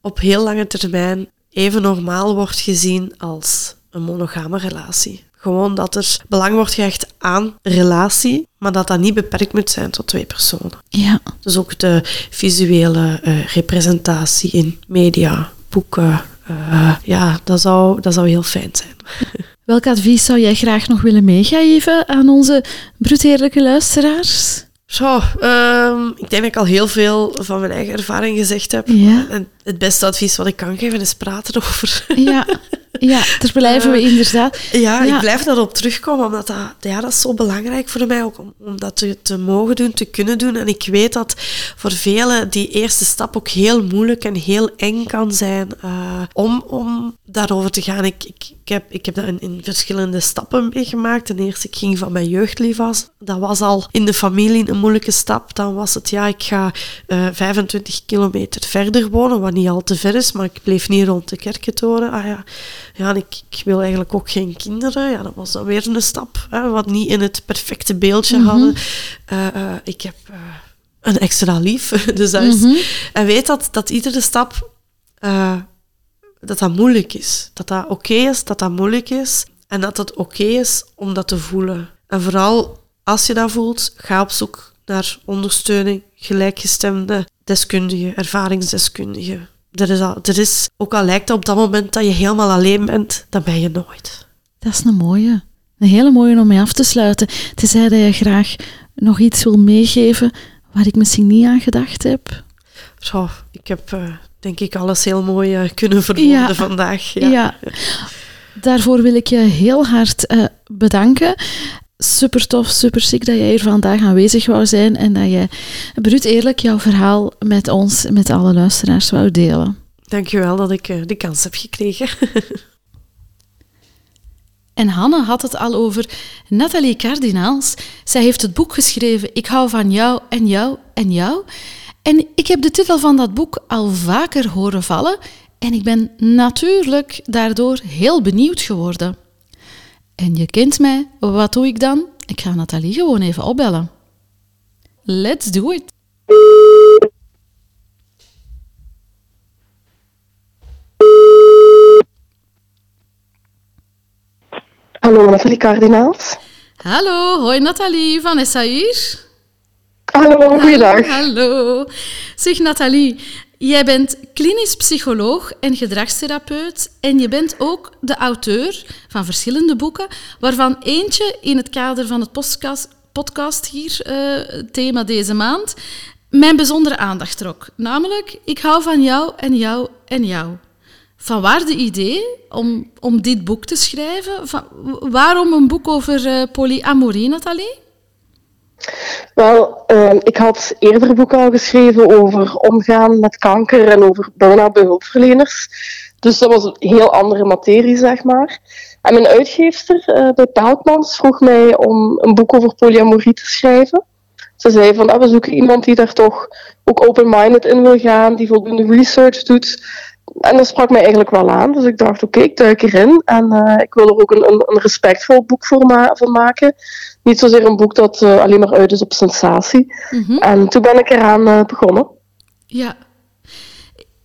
op heel lange termijn even normaal wordt gezien als een monogame relatie. Gewoon dat er belang wordt gehecht aan relatie, maar dat dat niet beperkt moet zijn tot twee personen. Ja, Dus ook de visuele eh, representatie in media, boeken. eh, ja, dat zou, dat zou heel fijn zijn. welk advies zou jij graag nog willen meegeven aan onze bruteerlijke luisteraars? Zo, ehm, ik denk dat ik al heel veel van mijn eigen ervaring gezegd heb. Ja. En het beste advies wat ik kan geven is praten erover. Ja, ja daar blijven we inderdaad. Ja, Ja. ik blijf daarop terugkomen, omdat dat, ja, dat is zo belangrijk voor mij ook om, om dat te, te mogen doen, te kunnen doen. En ik weet dat voor velen die eerste stap ook heel moeilijk en heel eng kan zijn eh, om, om daarover te gaan. Ik, ik, ik, heb, ik heb dat in, in verschillende stappen meegemaakt. Ten eerste, ik ging van mijn jeugdlief af. Dat was al in de familie een moeilijke stap. Dan was het, ja, ik ga eh 25 kilometer verder wonen, wat niet al te ver is, maar ik bleef niet rond de kerkentoren. Ah ja, ja ik, ik wil eigenlijk ook geen kinderen. Ja, dat was dan weer een stap, hè, wat niet in het perfecte beeldje hadden. Eh, eh, ik heb eh, een extra lief, dus dat is... En weet dat, dat iedere stap... dat dat moeilijk is. Dat dat oké is, dat dat moeilijk is. En dat het oké is om dat te voelen. En vooral als je dat voelt, ga op zoek naar ondersteuning, gelijkgestemde deskundigen, ervaringsdeskundigen. Er is, al, er is, ook al lijkt het op dat moment dat je helemaal alleen bent, dan ben je nooit. Dat is een mooie. Een hele mooie om mee af te sluiten. Tenzij dat je graag nog iets wil meegeven waar ik misschien niet aan gedacht heb. Zo, ik heb eh, denk ik alles heel mooi eh, kunnen verwoorden Ja. vandaag. Ja. Ja. Daarvoor wil ik je heel hard eh, bedanken. Super tof, super dat jij hier vandaag aanwezig wou zijn en dat je bruut eerlijk jouw verhaal met ons, met alle luisteraars wou delen. Dankjewel dat ik eh, die kans heb gekregen. En Hanne had het al over Nathalie Cardinaals. Zij heeft het boek geschreven Ik hou van jou en jou en jou. En ik heb de titel van dat boek al vaker horen vallen en ik ben natuurlijk daardoor heel benieuwd geworden. En je kent mij, wat doe ik dan? Ik ga Nathalie gewoon even opbellen. Let's do it! Hallo, Nathalie Cardinaals. Hallo, hoi Nathalie, Vanessa hier. Hallo, goeiedag. Hallo. Zeg Nathalie, jij bent klinisch psycholoog en gedragstherapeut en je bent ook de auteur van verschillende boeken, waarvan eentje in het kader van het podcast, hier, uh, thema deze maand, mijn bijzondere aandacht trok. Namelijk, ik hou van jou en jou en jou. Van waar de idee om, om dit boek te schrijven? Van, waarom een boek over uh, polyamorie, Nathalie? Wel, uh, ik had eerder boeken al geschreven over omgaan met kanker en over burn-out bij hulpverleners. Dus dat was een heel andere materie, zeg maar. En mijn uitgeefster uh, bij Pelkmans vroeg mij om een boek over polyamorie te schrijven. Ze zei van, ah, we zoeken iemand die daar toch ook open-minded in wil gaan, die voldoende research doet en dat sprak mij eigenlijk wel aan. Dus ik dacht, oké, ik duik erin. En uh, ik wil er ook een, een, een respectvol boek voor ma maken. Niet zozeer een boek dat uh, alleen maar uit is op sensatie. Mm -hmm. En toen ben ik eraan uh, begonnen. Ja.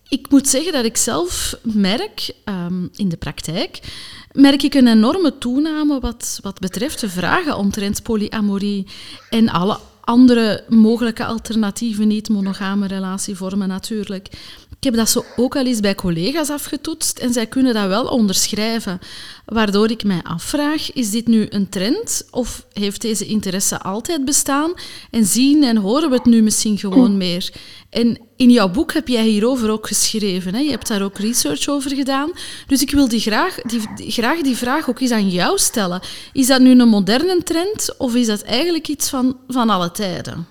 Ik moet zeggen dat ik zelf merk, um, in de praktijk, merk ik een enorme toename wat, wat betreft de vragen omtrent polyamorie en alle andere mogelijke alternatieve niet-monogame relatievormen natuurlijk. Ik heb dat zo ook al eens bij collega's afgetoetst en zij kunnen dat wel onderschrijven. Waardoor ik mij afvraag, is dit nu een trend of heeft deze interesse altijd bestaan en zien en horen we het nu misschien gewoon meer? En in jouw boek heb jij hierover ook geschreven. Hè? Je hebt daar ook research over gedaan. Dus ik wil die graag, die, graag die vraag ook eens aan jou stellen. Is dat nu een moderne trend of is dat eigenlijk iets van, van alle tijden?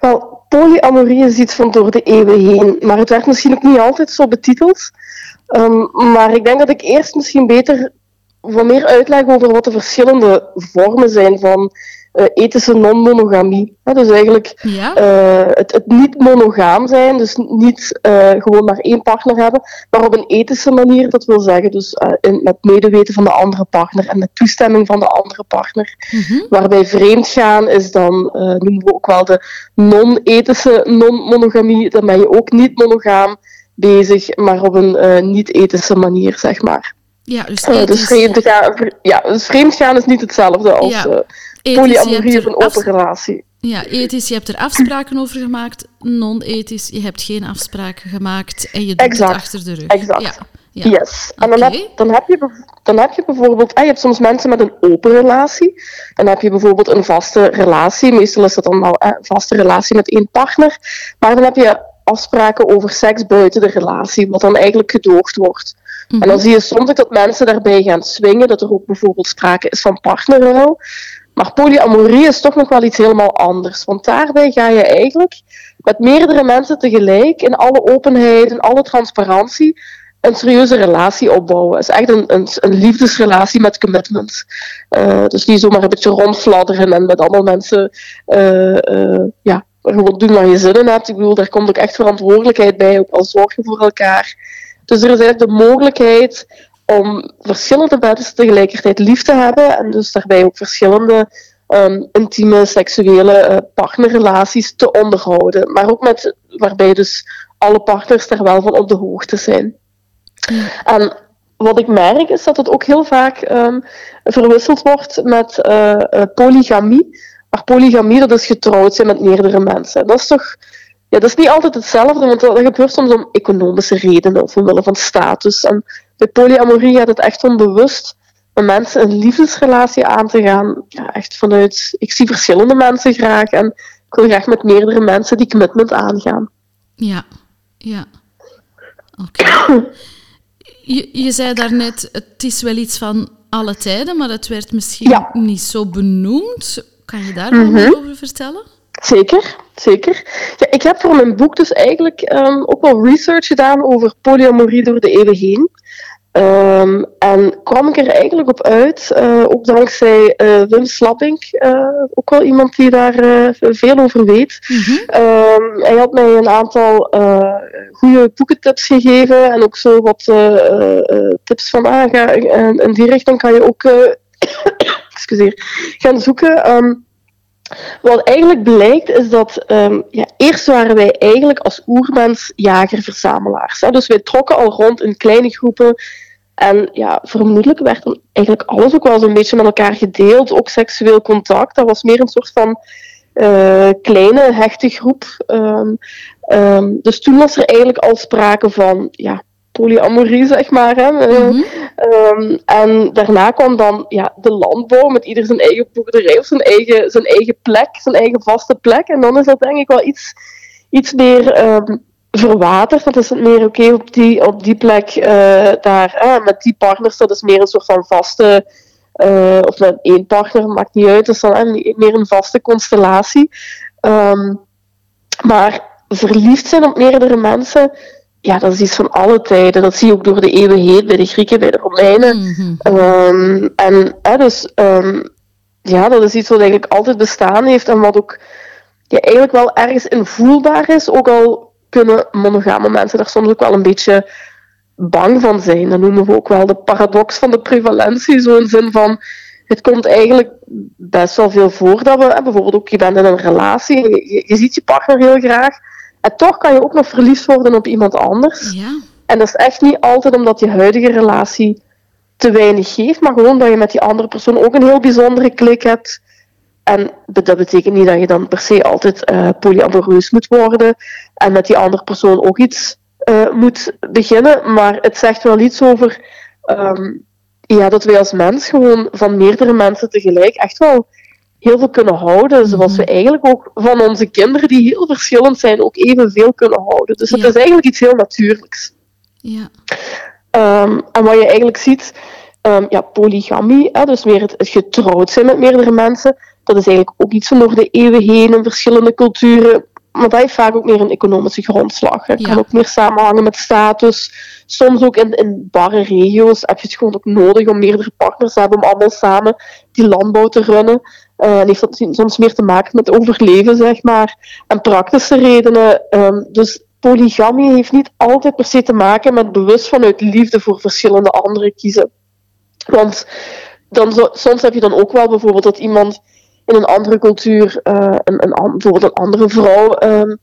Wel, polyamorie is iets van door de eeuwen heen, maar het werd misschien ook niet altijd zo betiteld. Um, maar ik denk dat ik eerst misschien beter wat meer uitleg over wat de verschillende vormen zijn van ethische non-monogamie. dus eigenlijk ja. uh, het, het, niet monogaam zijn, dus niet uh, gewoon maar één partner hebben, maar op een ethische manier, dat wil zeggen dus in, met medeweten van de andere partner en met toestemming van de andere partner. Mm -hmm. Waarbij vreemdgaan is dan, noemen we ook wel de non-ethische non-monogamie, dan ben je ook niet monogaam bezig, maar op een niet-ethische manier, zeg maar. Ja, dus, dus, vreemdgaan, ja, dus vreemdgaan is niet hetzelfde als ja polyamorie of een open relatie. Ja, ethisch, je hebt er afspraken over gemaakt. Non-ethisch, je hebt geen afspraken gemaakt en je doet exact. het achter de rug. Exact. Ja. Ja. Yes. En dan, heb, dan, heb je, dan heb je bijvoorbeeld, ah, je hebt soms mensen met een open relatie. Dan heb je bijvoorbeeld een vaste relatie. Meestal is dat dan wel een vaste relatie met één partner. Maar dan heb je afspraken over seks buiten de relatie, wat dan eigenlijk gedoogd wordt. Mm -hmm. En dan zie je soms ook dat mensen daarbij gaan swingen, dat er ook bijvoorbeeld sprake is van partnerruil. Maar polyamorie is toch nog wel iets helemaal anders. Want daarbij ga je eigenlijk met meerdere mensen tegelijk, in alle openheid, in alle transparantie, een serieuze relatie opbouwen. Het is echt een, een, een liefdesrelatie met commitment. Uh, dus niet zomaar een beetje rondfladderen en met allemaal mensen uh, uh, ja, gewoon doen waar je zin in hebt. Ik bedoel, daar komt ook echt verantwoordelijkheid bij, ook al zorgen voor elkaar. Dus er is eigenlijk de mogelijkheid om verschillende mensen tegelijkertijd lief te hebben en dus daarbij ook verschillende um, intieme seksuele uh, partnerrelaties te onderhouden. Maar ook met, waarbij dus alle partners daar wel van op de hoogte zijn. En wat ik merk is dat het ook heel vaak um, verwisseld wordt met uh, uh, polygamie. Maar polygamie, dat is getrouwd zijn met meerdere mensen. Dat is toch ja, dat is niet altijd hetzelfde, want dat gebeurt soms om economische redenen of omwille van status. En bij polyamorie gaat het echt om bewust met mensen een liefdesrelatie aan te gaan. Ja, echt vanuit, ik zie verschillende mensen graag en ik wil graag met meerdere mensen die commitment aangaan. Ja, ja. Oké. Okay. Je, je zei daarnet, het is wel iets van alle tijden, maar het werd misschien ja. niet zo benoemd. Kan je daar mm -hmm. over vertellen? Zeker, zeker. Ja, ik heb voor mijn boek dus eigenlijk um, ook wel research gedaan over polyamorie door de eeuwen heen. Ehm, en kwam ik er eigenlijk op uit, uh, ook dankzij uh, Wim Slapping, uh, ook wel iemand die daar veel over weet. Mm hij had mij een aantal goede boekentips gegeven en ook zo wat tips van ah, ga, en in die richting kan je ook gaan zoeken. Um, wat eigenlijk blijkt is dat um, ja, eerst waren wij eigenlijk als oermens jager-verzamelaars. Dus wij trokken al rond in kleine groepen. En ja, vermoedelijk werd dan eigenlijk alles ook wel zo'n beetje met elkaar gedeeld. Ook seksueel contact. Dat was meer een soort van uh, kleine, hechte groep. Um, dus toen was er eigenlijk al sprake van ja, polyamorie, zeg maar. Hè. Mm um, en daarna kwam dan ja, de landbouw met ieder zijn eigen boerderij of zijn eigen, zijn eigen plek, zijn eigen vaste plek. En dan is dat denk ik wel iets, iets meer um, verwaterd. Dat is het meer oké op, die, op die plek uh, daar, met die partners, dat is meer een soort van vaste. Uh, of met één partner, maakt niet uit, dat is dan meer een vaste constellatie. Um, maar verliefd zijn op meerdere mensen, ja, dat is iets van alle tijden. Dat zie je ook door de eeuwen heen bij de Grieken, bij de Romeinen. Mhm. um, en dus, um, ja, dat is iets wat eigenlijk altijd bestaan heeft en wat ook ja, eigenlijk wel ergens invoelbaar is. Ook al kunnen monogame mensen daar soms ook wel een beetje bang van zijn. Dat noemen we ook wel de paradox van de prevalentie. Zo in zin van, het komt eigenlijk best wel veel voor dat we, bijvoorbeeld ook, je bent in een relatie, je, je ziet je partner heel graag, en toch kan je ook nog verliefd worden op iemand anders. Ja. En dat is echt niet altijd omdat je huidige relatie te weinig geeft, maar gewoon dat je met die andere persoon ook een heel bijzondere klik hebt. En dat betekent niet dat je dan per se altijd uh, polyamoreus moet worden en met die andere persoon ook iets uh, moet beginnen. Maar het zegt wel iets over um, ja, dat wij als mens gewoon van meerdere mensen tegelijk echt wel heel veel kunnen houden. Zoals we mhm. eigenlijk ook van onze kinderen, die heel verschillend zijn, ook evenveel kunnen houden. Dus het is eigenlijk iets heel natuurlijks. Ja. Um, en wat je eigenlijk ziet, um, ja, polygamie, hè, dus meer het, het, getrouwd zijn met meerdere mensen, dat is eigenlijk ook iets van door de eeuwen heen in verschillende culturen. Maar dat heeft vaak ook meer een economische grondslag. Het kan ook meer samenhangen met status. Soms ook in, in barre regio's heb je het gewoon ook nodig om meerdere partners te hebben om allemaal samen die landbouw te runnen. Uh, heeft dat soms meer te maken met overleven, zeg maar. En praktische redenen. Um, dus polygamie heeft niet altijd per se te maken met bewust vanuit liefde voor verschillende anderen kiezen. Want dan soms heb je dan ook wel bijvoorbeeld dat iemand in een andere cultuur, uh, een, een, bijvoorbeeld een andere vrouw, um,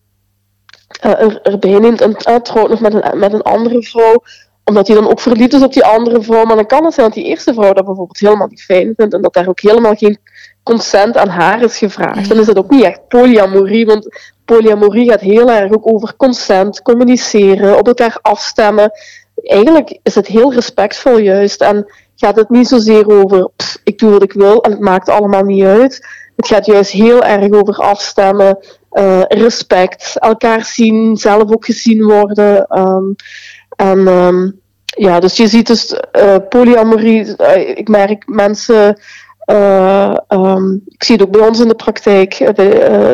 uh, er, erbij neemt en trouwt nog met een, met een andere vrouw omdat hij dan ook verliefd is op die andere vrouw. Maar dan kan het zijn dat die eerste vrouw dat bijvoorbeeld helemaal niet fijn vindt. En dat daar ook helemaal geen consent aan haar is gevraagd. Dan is dat ook niet echt polyamorie. Want polyamorie gaat heel erg ook over consent, communiceren, op elkaar afstemmen. Eigenlijk is het heel respectvol juist. En gaat het niet zozeer over ik doe wat ik wil en het maakt allemaal niet uit. Het gaat juist heel erg over afstemmen, uh, respect, elkaar zien, zelf ook gezien worden. Um, en um, ja, dus je ziet dus uh, polyamorie. Uh, ik merk mensen. Uh, um, ik zie het ook bij ons in de praktijk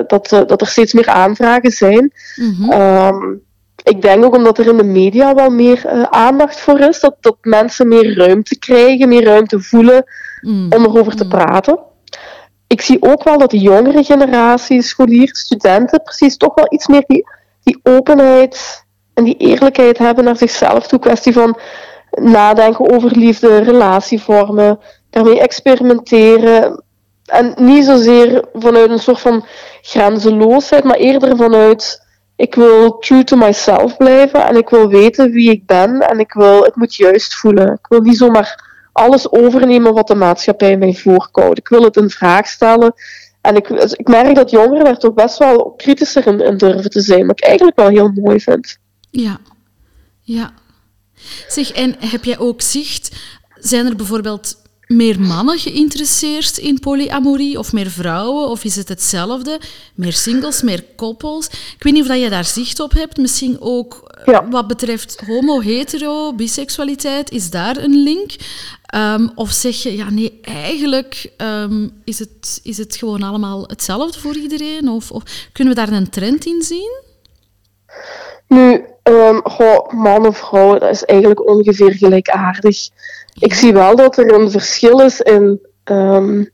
dat, dat er steeds meer aanvragen zijn. Mm -hmm. um, ik denk ook omdat er in de media wel meer aandacht voor is, dat, dat mensen meer ruimte krijgen, meer ruimte voelen mm. om erover te mm. praten. Ik zie ook wel dat de jongere generatie, scholieren, studenten, precies toch wel iets meer die, die openheid en die eerlijkheid hebben naar zichzelf toe. Kwestie van nadenken over liefde, relatievormen, daarmee experimenteren. En niet zozeer vanuit een soort van grenzeloosheid, maar eerder vanuit ik wil true to myself blijven en ik wil weten wie ik ben en ik wil het moet juist voelen. Ik wil niet zomaar alles overnemen wat de maatschappij mij voorkoudt. Ik wil het in vraag stellen. En ik, ik merk dat jongeren daar toch best wel kritischer in, in durven te zijn, wat ik eigenlijk wel heel mooi vind. Ja, ja. Zeg, en heb jij ook zicht, zijn er bijvoorbeeld meer mannen geïnteresseerd in polyamorie of meer vrouwen? Of is het hetzelfde? Meer singles, meer koppels? Ik weet niet of dat je daar zicht op hebt. Misschien ook eh, wat betreft homo, hetero, biseksualiteit. Is daar een link? Um, of zeg je, ja nee, eigenlijk um, is, het, is het gewoon allemaal hetzelfde voor iedereen? Of, of kunnen we daar een trend in zien? Nu, Um, goh, man of vrouw, dat is eigenlijk ongeveer gelijkaardig. Ik zie wel dat er een verschil is in um,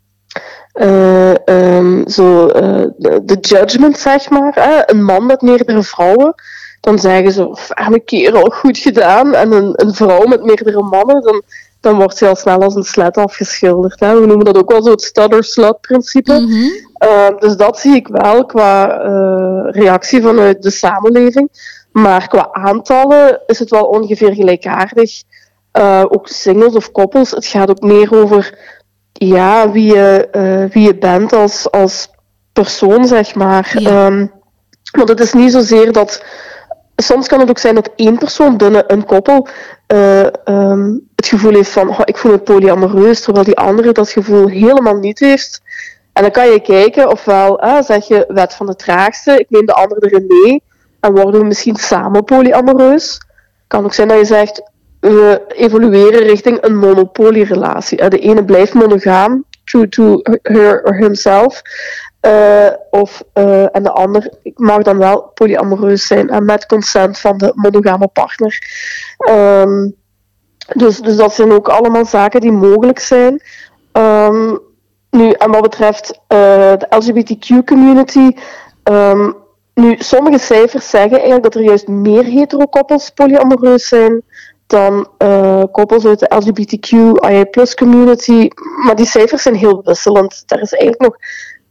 uh, um, zo, uh, de, judgment, zeg maar. Hè? Een man met meerdere vrouwen, dan zeggen ze, arme kerel, goed gedaan. En een, een vrouw met meerdere mannen, dan, dan wordt ze al snel als een slet afgeschilderd. Hè? We noemen dat ook wel zo het stutter-slut-principe. Mm -hmm. Uh, dus dat zie ik wel qua uh, reactie vanuit de samenleving. Maar qua aantallen is het wel ongeveer gelijkaardig. Uh, ook singles of koppels. Het gaat ook meer over ja, wie, je, uh, wie je bent als, als persoon, zeg maar. Ja. Um, want het is niet zozeer dat. Soms kan het ook zijn dat één persoon binnen een koppel uh, um, het gevoel heeft van oh, ik voel me polyamoreus, terwijl die andere dat gevoel helemaal niet heeft. En dan kan je kijken, ofwel zeg je wet van de traagste, ik neem de andere erin mee en worden we misschien samen polyamoreus. Kan ook zijn dat je zegt, we evolueren richting een monopolierelatie. De ene blijft monogaam, true to her or himself. Uh, of, uh, en de ander mag dan wel polyamoreus zijn en met consent van de monogame partner. Um, dus, dus dat zijn ook allemaal zaken die mogelijk zijn. Um, nu, en wat betreft uh, de LGBTQ-community, um, nu, sommige cijfers zeggen eigenlijk dat er juist meer hetero-koppels polyamoreus zijn dan uh, koppels uit de LGBTQIA community. Maar die cijfers zijn heel wisselend. Daar is eigenlijk nog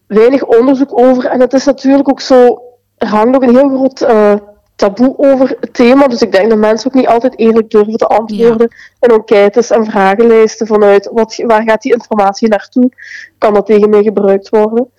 weinig onderzoek over. En het is natuurlijk ook zo, er hangt ook een heel groot uh, taboe over het thema. Dus ik denk dat mensen ook niet altijd eerlijk durven te antwoorden ja. in enquêtes en vragenlijsten vanuit wat, waar gaat die informatie naartoe? Kan dat tegen mij gebruikt worden?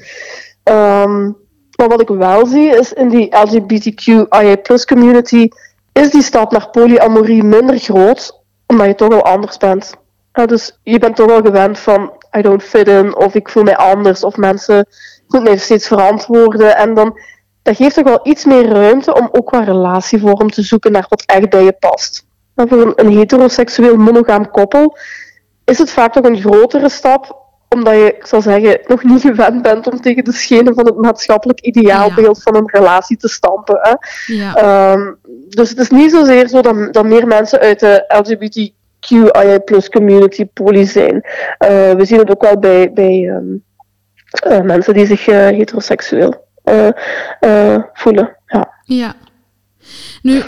Um, maar wat ik wel zie is in die LGBTQIA community is die stap naar polyamorie minder groot, omdat je toch al anders bent. Ja, dus je bent toch al gewend van I don't fit in, of ik voel mij anders, of mensen moeten mij steeds verantwoorden. En dan dat geeft toch wel iets meer ruimte om ook qua relatievorm te zoeken naar wat echt bij je past. En voor een, een heteroseksueel monogaam koppel is het vaak toch een grotere stap omdat je, ik zal zeggen, nog niet gewend bent om tegen de schenen van het maatschappelijk ideaalbeeld ja. van een relatie te stampen. Hè. Ja. Um, dus het is niet zozeer zo dat, dat meer mensen uit de LGBTQIA plus community poly zijn. Uh, we zien het ook wel bij, bij um, uh, mensen die zich uh, heteroseksueel voelen. Ja. ja. Nu,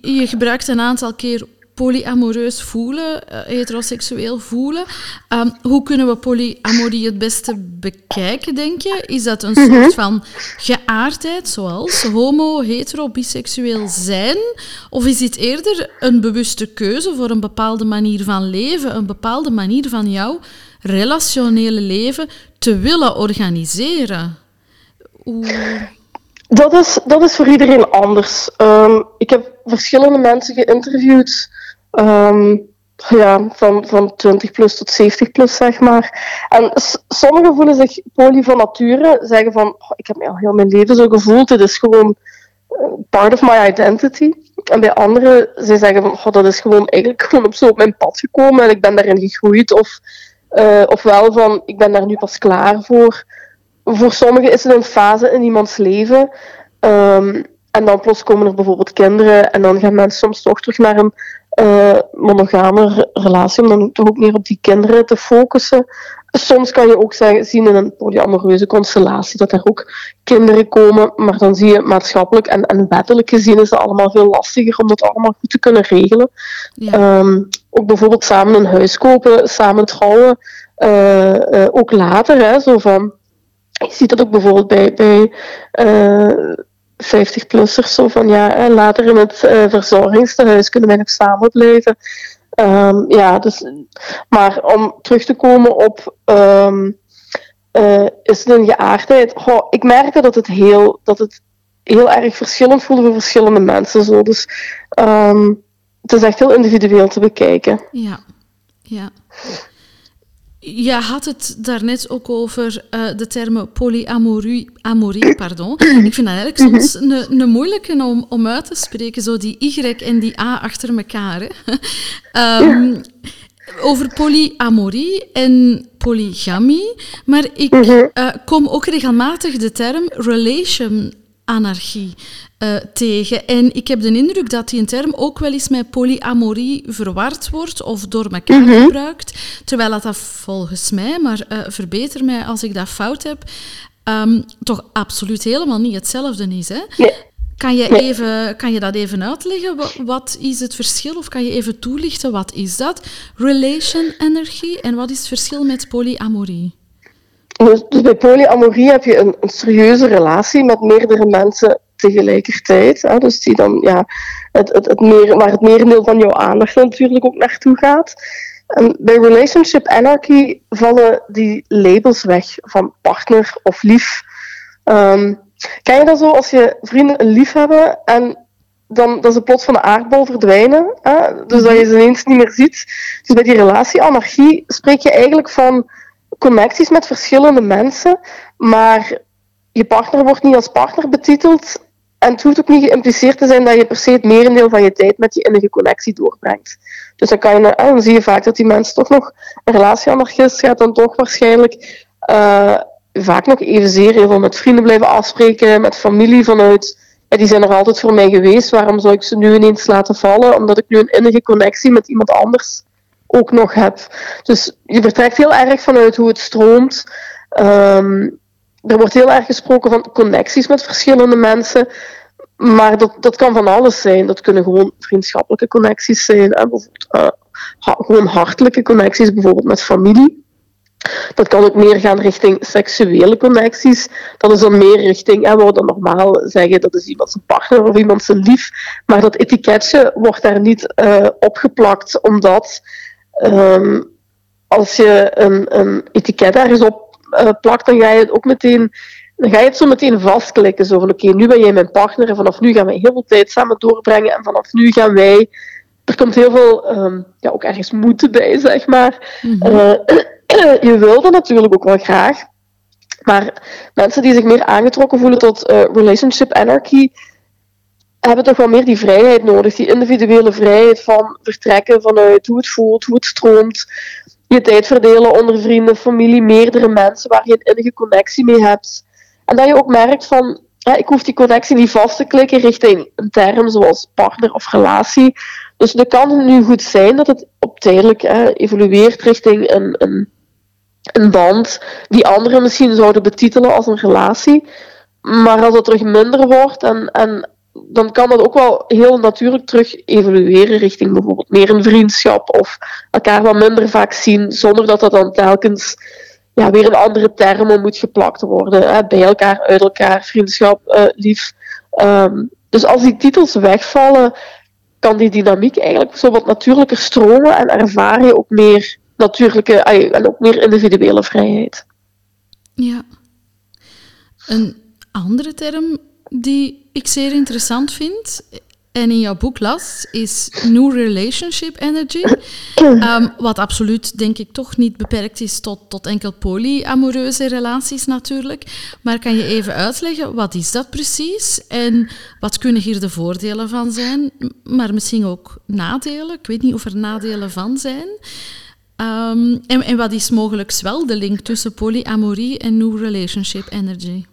je gebruikt een aantal keer polyamoreus voelen, uh, heteroseksueel voelen. Um, hoe kunnen we polyamorie het beste bekijken, denk je? Is dat een soort mhm. van geaardheid, zoals homo, hetero, biseksueel zijn? Of is dit eerder een bewuste keuze voor een bepaalde manier van leven, een bepaalde manier van jouw relationele leven te willen organiseren? Dat is, dat is voor iedereen anders. Um, ik heb verschillende mensen geïnterviewd Um, ja, van, van 20 plus tot 70 plus, zeg maar. En sommigen voelen zich poly van nature, zeggen van, oh, ik heb me al heel mijn leven zo gevoeld, het is gewoon eh, part of my identity. En bij anderen, zij zeggen van, oh, dat is gewoon eigenlijk gewoon op zo op mijn pad gekomen en ik ben daarin gegroeid. Of, uh, ofwel van, ik ben daar nu pas klaar voor. Voor sommigen is het een fase in iemands leven. Um, en dan plots komen er bijvoorbeeld kinderen en dan gaan mensen soms toch terug naar een uh, monogame relatie, om dan toch ook meer op die kinderen te focussen. Soms kan je ook zeggen, zien in een polyamoreuze constellatie dat er ook kinderen komen, maar dan zie je maatschappelijk en, en wettelijk gezien is het allemaal veel lastiger om dat allemaal goed te kunnen regelen. Ja. Um, ook bijvoorbeeld samen een huis kopen, samen trouwen, uh, uh, ook later, hè, zo van, je ziet dat ook bijvoorbeeld bij, bij 50-plussers zo van ja, later in het uh, verzorgingstehuis kunnen wij nog samen blijven. Um, ja, dus, maar om terug te komen op uh, is het een geaardheid? Ik merkte dat het heel, dat het heel erg verschillend voelde voor verschillende mensen. Zo. Dus um, het is echt heel individueel te bekijken. Ja, ja. Je had het daarnet ook over uh, de termen polyamorie. Amorie, pardon. Ik vind dat eigenlijk soms een, een moeilijke om, om uit te spreken, zo die Y en die A achter elkaar. um, over polyamorie en polygamie, maar ik uh, kom ook regelmatig de term relation anarchie uh, tegen. En ik heb de indruk dat die term ook wel eens met polyamorie verward wordt of door elkaar mm gebruikt. Terwijl dat, dat volgens mij, maar uh, verbeter mij als ik dat fout heb, um, toch absoluut helemaal niet hetzelfde is. Hè? Nee. Kan je, even, kan je dat even uitleggen? Wat, is het verschil? Of kan je even toelichten, wat is dat? Relation energie en wat is het verschil met polyamorie? Dus, dus bij polyamorie heb je een, een, serieuze relatie met meerdere mensen tegelijkertijd. Hè? Dus die dan, ja, het, het, het meer, waar het merendeel van jouw aandacht natuurlijk ook naartoe gaat. En bij relationship anarchy vallen die labels weg van partner of lief. Um, Ken je dat zo als je vrienden lief hebben en dan dat ze plots van de aardbol verdwijnen? Hè? Dus dat je ze ineens niet meer ziet. Dus bij die relatie anarchie spreek je eigenlijk van connecties met verschillende mensen, maar je partner wordt niet als partner betiteld. En het hoeft ook niet geïmpliceerd te zijn dat je per se het merendeel van je tijd met je innige connectie doorbrengt. Dus dan, kan je, dan zie je vaak dat die mensen toch nog een relatieanarchist gaat dan toch waarschijnlijk uh, vaak nog evenzeer heel veel met vrienden blijven afspreken, met familie vanuit. Ja, die zijn er altijd voor mij geweest. Waarom zou ik ze nu ineens laten vallen? Omdat ik nu een innige connectie met iemand anders ook nog heb. Dus je vertrekt heel erg vanuit hoe het stroomt. Um, er wordt heel erg gesproken van connecties met verschillende mensen. Maar dat, dat kan van alles zijn. Dat kunnen gewoon vriendschappelijke connecties zijn. Hè? Bijvoorbeeld, uh, gewoon hartelijke connecties, bijvoorbeeld met familie. Dat kan ook meer gaan richting seksuele connecties. Dat is dan meer richting, hè, we dan normaal zeggen, dat is iemand zijn partner of iemand zijn lief. Maar dat etiketje wordt daar niet uh, opgeplakt, omdat um, als je een, een etiket ergens op uh, plakt, dan ga je het ook meteen dan ga je het zo meteen vastklikken. Zo van, oké, nu ben jij mijn partner en vanaf nu gaan wij heel veel tijd samen doorbrengen en vanaf nu gaan wij... Er komt heel veel, um, ja, ook ergens moeten bij, zeg maar. Mm -hmm. uh, je wilde natuurlijk ook wel graag. Maar mensen die zich meer aangetrokken voelen tot uh, relationship anarchy, hebben toch wel meer die vrijheid nodig. Die individuele vrijheid van vertrekken vanuit hoe het voelt, hoe het stroomt. Je tijd verdelen onder vrienden, familie, meerdere mensen waar je een innige connectie mee hebt. En dat je ook merkt van, ik hoef die connectie niet vast te klikken richting een term zoals partner of relatie. Dus het kan nu goed zijn dat het op tijdelijk evolueert richting een, een een band die anderen misschien zouden betitelen als een relatie. Maar als dat terug minder wordt, en, en dan kan dat ook wel heel natuurlijk terug evolueren richting bijvoorbeeld meer een vriendschap of elkaar wat minder vaak zien, zonder dat dat dan telkens ja, weer een andere termen moet geplakt worden. Hè? Bij elkaar, uit elkaar, vriendschap, uh, lief. Um, dus als die titels wegvallen, kan die dynamiek eigenlijk zo wat natuurlijker stromen en ervaar je ook meer natuurlijke en ook meer individuele vrijheid. Ja. Een andere term die ik zeer interessant vind en in jouw boek las, is New Relationship Energy. Um, wat absoluut, denk ik, toch niet beperkt is tot, tot enkel polyamoreuze relaties natuurlijk. Maar kan je even uitleggen, wat is dat precies? En wat kunnen hier de voordelen van zijn? Maar misschien ook nadelen. Ik weet niet of er nadelen van zijn. Um, en, en wat is mogelijk wel de link tussen polyamorie en New Relationship Energy?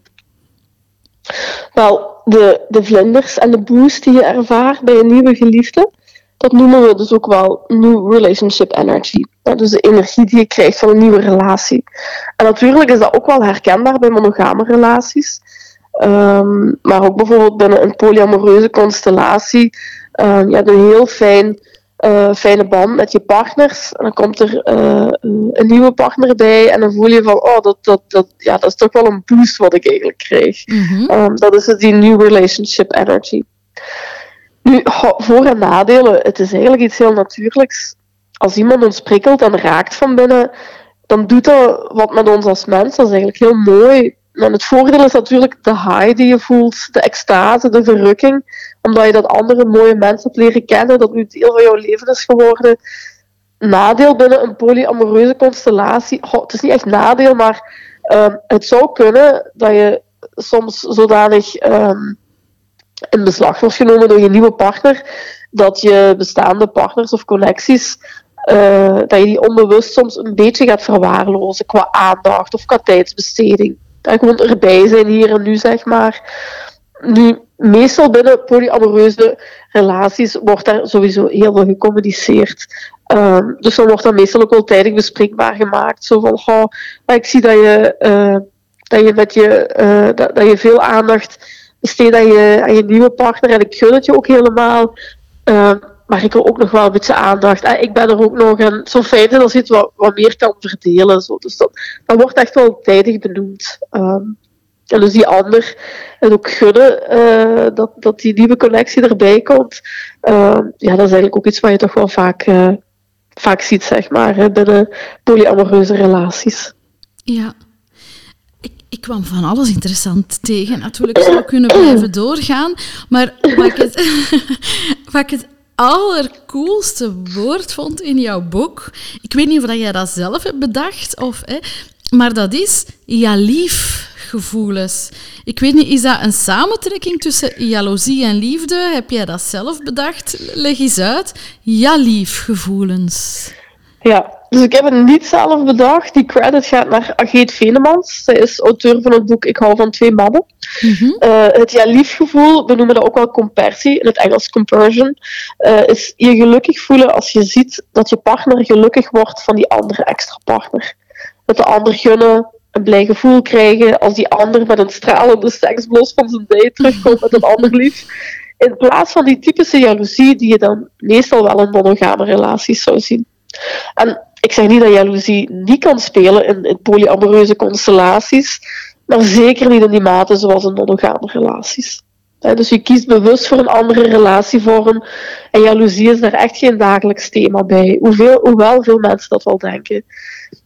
Wel, de, de vlinders en de boost die je ervaart bij een nieuwe geliefde, dat noemen we dus ook wel New Relationship Energy. dus de energie die je krijgt van een nieuwe relatie. En natuurlijk is dat ook wel herkenbaar bij monogame relaties. Um, maar ook bijvoorbeeld binnen een polyamoreuze constellatie. Um, je hebt een heel fijn uh, fijne band met je partners. En dan komt er uh, een nieuwe partner bij en dan voel je van, oh, dat, dat, dat, ja, dat is toch wel een boost wat ik eigenlijk kreeg. Mm -hmm. um, dat is die new relationship energy. Nu, voor- en nadelen, het is eigenlijk iets heel natuurlijks. Als iemand ons prikkelt en raakt van binnen, dan doet dat wat met ons als mens. Dat is eigenlijk heel mooi. En het voordeel is natuurlijk de high die je voelt, de extase, de verrukking omdat je dat andere mooie mensen hebt leren kennen, dat nu deel van jouw leven is geworden. Nadeel binnen een polyamoreuze constellatie, het is niet echt nadeel, maar um, het zou kunnen dat je soms zodanig um, in beslag wordt genomen door je nieuwe partner, dat je bestaande partners of connecties, uh, dat je die onbewust soms een beetje gaat verwaarlozen qua aandacht of qua tijdsbesteding. Dat gewoon erbij zijn hier en nu, zeg maar. nu, meestal binnen polyamoreuze relaties wordt daar sowieso heel veel gecommuniceerd. Ehm, dus dan wordt dat meestal ook wel tijdig bespreekbaar gemaakt. Zo van, oh, ik zie dat je, uh, dat je, met je, uh, dat, je veel aandacht besteedt aan je, aan je nieuwe partner en ik gun het je ook helemaal. Uh, maar ik wil ook nog wel een beetje aandacht. En ik ben er ook nog. En zo fijn zijn als je het wat, wat meer kan verdelen. Zo. Dus dat, wordt echt wel tijdig benoemd. Um, en dus die ander en ook gunnen uh, dat, dat die nieuwe connectie erbij komt. Uh, ja, dat is eigenlijk ook iets wat je toch wel vaak, uh, vaak ziet, zeg maar, binnen polyamoreuze relaties. Ja. Ik, kwam van alles interessant tegen. Natuurlijk zou kunnen blijven doorgaan. Maar wat ik wat ik het allercoolste woord vond in jouw boek. Ik weet niet of jij dat zelf hebt bedacht, of, hè, maar dat is ja lief gevoelens. Ik weet niet, is dat een samentrekking tussen jaloezie en liefde? Heb jij dat zelf bedacht? Leg eens uit. Ja lief gevoelens. Ja, dus ik heb het niet zelf bedacht. Die credit gaat naar Ageet Venemans. Zij is auteur van het boek Ik hou van twee mannen. Mm -hmm. uh, het ja-liefgevoel, we noemen dat ook wel compersie, in het Engels compersion, uh, is je gelukkig voelen als je ziet dat je partner gelukkig wordt van die andere extra partner. Dat de ander gunnen, een blij gevoel krijgen als die ander met een stralende seksblos van zijn date terugkomt met een ander lief. In plaats van die typische jaloezie die je dan meestal wel in monogame relaties zou zien. En ik zeg niet dat jaloezie niet kan spelen in, polyamoreuze constellaties, maar zeker niet in die mate zoals in monogame relaties. Dus je kiest bewust voor een andere relatievorm en jaloezie is daar echt geen dagelijks thema bij, hoeveel, hoewel veel mensen dat wel denken.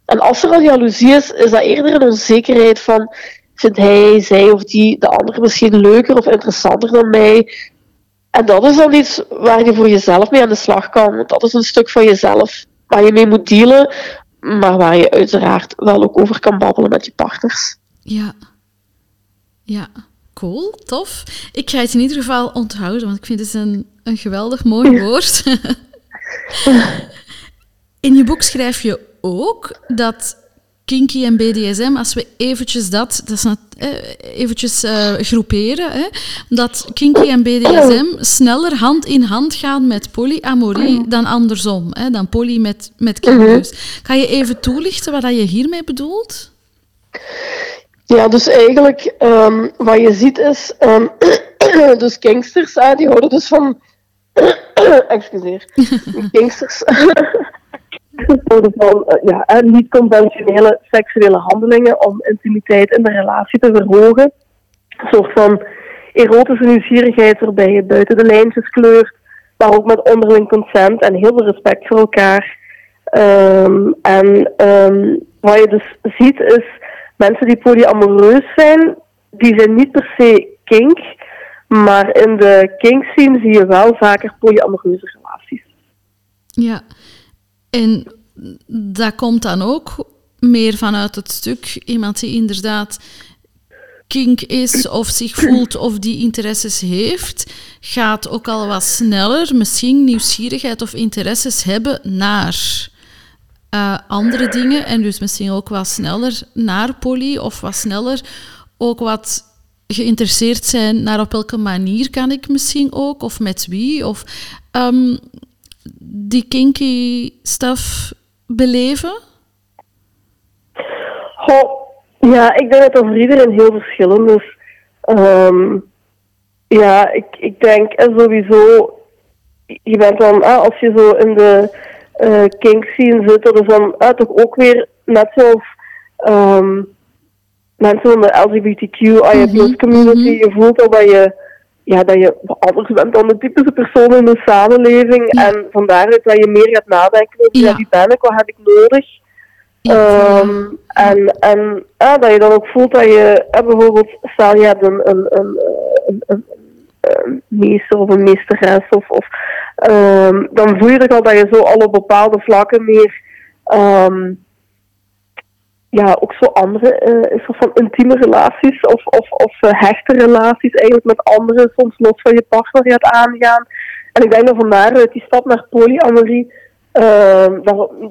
En als er al jaloezie is, is dat eerder een onzekerheid van vindt hij, zij of die de ander misschien leuker of interessanter dan mij. En dat is dan iets waar je voor jezelf mee aan de slag kan. Want dat is een stuk van jezelf waar je mee moet dealen, maar waar je uiteraard wel ook over kan babbelen met je partners. Ja. Ja, cool, tof. Ik ga het in ieder geval onthouden, want ik vind het een, een geweldig mooi woord. in je boek schrijf je ook dat kinky en BDSM, als we eventjes dat, dat is eh, eventjes uh, groeperen, hè, dat kinky en BDSM sneller hand in hand gaan met polyamorie dan andersom, hè, dan poly met, met kinky. Kan je even toelichten wat je hiermee bedoelt? Ja, dus eigenlijk um, wat je ziet is, um, dus gangsters, die houden dus van, excuseer, gangsters van uh, ja, niet-conventionele seksuele handelingen om intimiteit in de relatie te verhogen. Een soort van erotische nieuwsgierigheid waarbij je buiten de lijntjes kleurt, maar ook met onderling consent en heel veel respect voor elkaar. Um, en um, wat je dus ziet is, mensen die polyamoreus zijn, die zijn niet per se kink, maar in de kink scene zie je wel vaker polyamoreuze relaties. Ja, en dat komt dan ook meer vanuit het stuk iemand die inderdaad kink is of zich voelt of die interesses heeft, gaat ook al wat sneller misschien nieuwsgierigheid of interesses hebben naar uh, andere dingen en dus misschien ook wat sneller naar poly of wat sneller ook wat geïnteresseerd zijn naar op welke manier kan ik misschien ook of met wie of um, die kinky stuff beleven? Goh, ja, ik denk dat dat voor iedereen heel verschillend is. Um, ja, ik, ik denk sowieso, je bent dan, ah, als je zo in de uh, kink scene zit, dat is dan ah, toch ook weer net zoals um, mensen van de LGBTQ, mm community, je voelt al dat je ja, dat je anders bent dan de typische persoon in de samenleving. Ja. En vandaaruit dat je meer gaat nadenken over ja. wie ben ik, wat heb ik nodig. Ja. Um, en en ja, dat je dan ook voelt dat je uh, bijvoorbeeld, stel je hebt een, een, een, een, een, een meester of een meesteres, of, of um, dan voel je toch al dat je zo al op bepaalde vlakken meer um, ja, ook zo andere, uh, soort van intieme relaties of, of, of uh, hechte relaties eigenlijk met anderen, soms los van je partner gaat aangaan. En ik denk dat van daaruit die stap naar polyamorie, uh,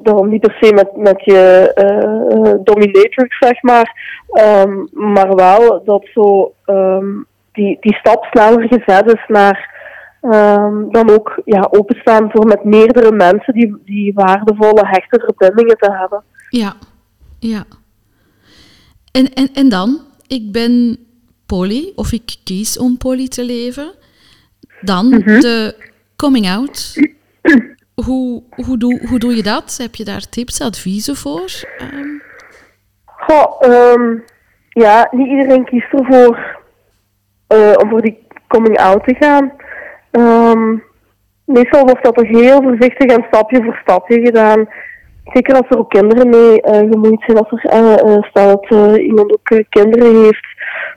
daarom, niet per se met, met je dominatrix, zeg maar, um, maar wel dat zo um, die, die stap sneller gezet is naar ehm, dan ook ja, openstaan voor met meerdere mensen die, die waardevolle, hechte verbindingen te hebben. Ja, ja. En, en, en dan, ik ben poly, of ik kies om poly te leven. Dan Mhm. de coming out. Hoe, hoe, doe, hoe doe je dat? Heb je daar tips, adviezen voor? Ehm, Goh, ehm, ja, niet iedereen kiest ervoor eh, om voor die coming out te gaan. Ehm, meestal wordt dat toch heel voorzichtig en stapje voor stapje gedaan. Zeker als er ook kinderen mee eh, gemoeid zijn, als er, eh, stel dat iemand ook kinderen heeft.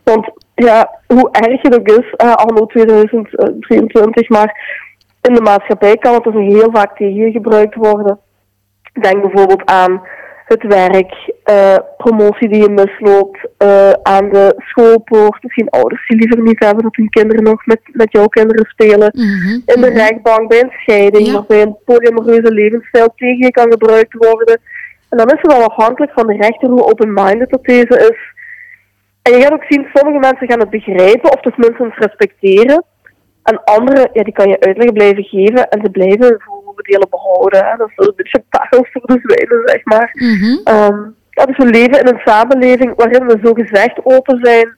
Want ja, hoe erg het ook is, anno 2023, maar in de maatschappij kan het dus heel vaak tegen je gebruikt worden. Denk bijvoorbeeld aan het werk, eh, promotie die je misloopt, eh, aan de schoolpoort. Misschien ouders die liever niet hebben dat hun kinderen nog met, met jouw kinderen spelen. mhm, In de mhm. rechtbank, bij een scheiding, Ja. waarbij een polyamoreuze levensstijl tegen je kan gebruikt worden. En dan is het wel afhankelijk van de rechter hoe open-minded dat deze is. En je gaat ook zien, sommige mensen gaan het begrijpen of dus minstens respecteren. En anderen, ja, die kan je uitleg blijven geven en ze blijven vooroordelen behouden. Hè. Dat is een beetje pagels voor de zwijnen, zeg maar. Mhm. Ehm, ja, dus we leven in een samenleving waarin we zo gezegd open zijn.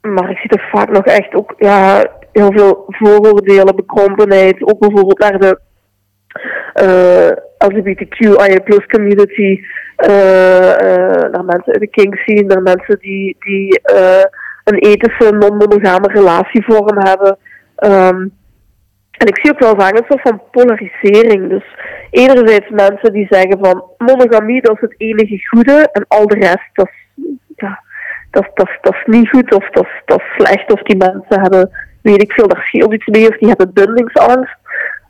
Maar ik zie toch vaak nog echt ook ja, heel veel vooroordelen, bekrompenheid. Ook bijvoorbeeld naar de eh LGBTQIA plus community. eh, eh, naar mensen uit de kink scene, naar mensen die, die een ethische non-monogame relatievorm hebben. Ehm, en ik zie ook wel vaak een soort van polarisering. Dus enerzijds mensen die zeggen van monogamie dat is het enige goede en al de rest dat is, dat, dat, dat is niet goed of dat, dat is slecht of die mensen hebben, weet ik veel, daar scheelt iets mee of die hebben bindingsangst.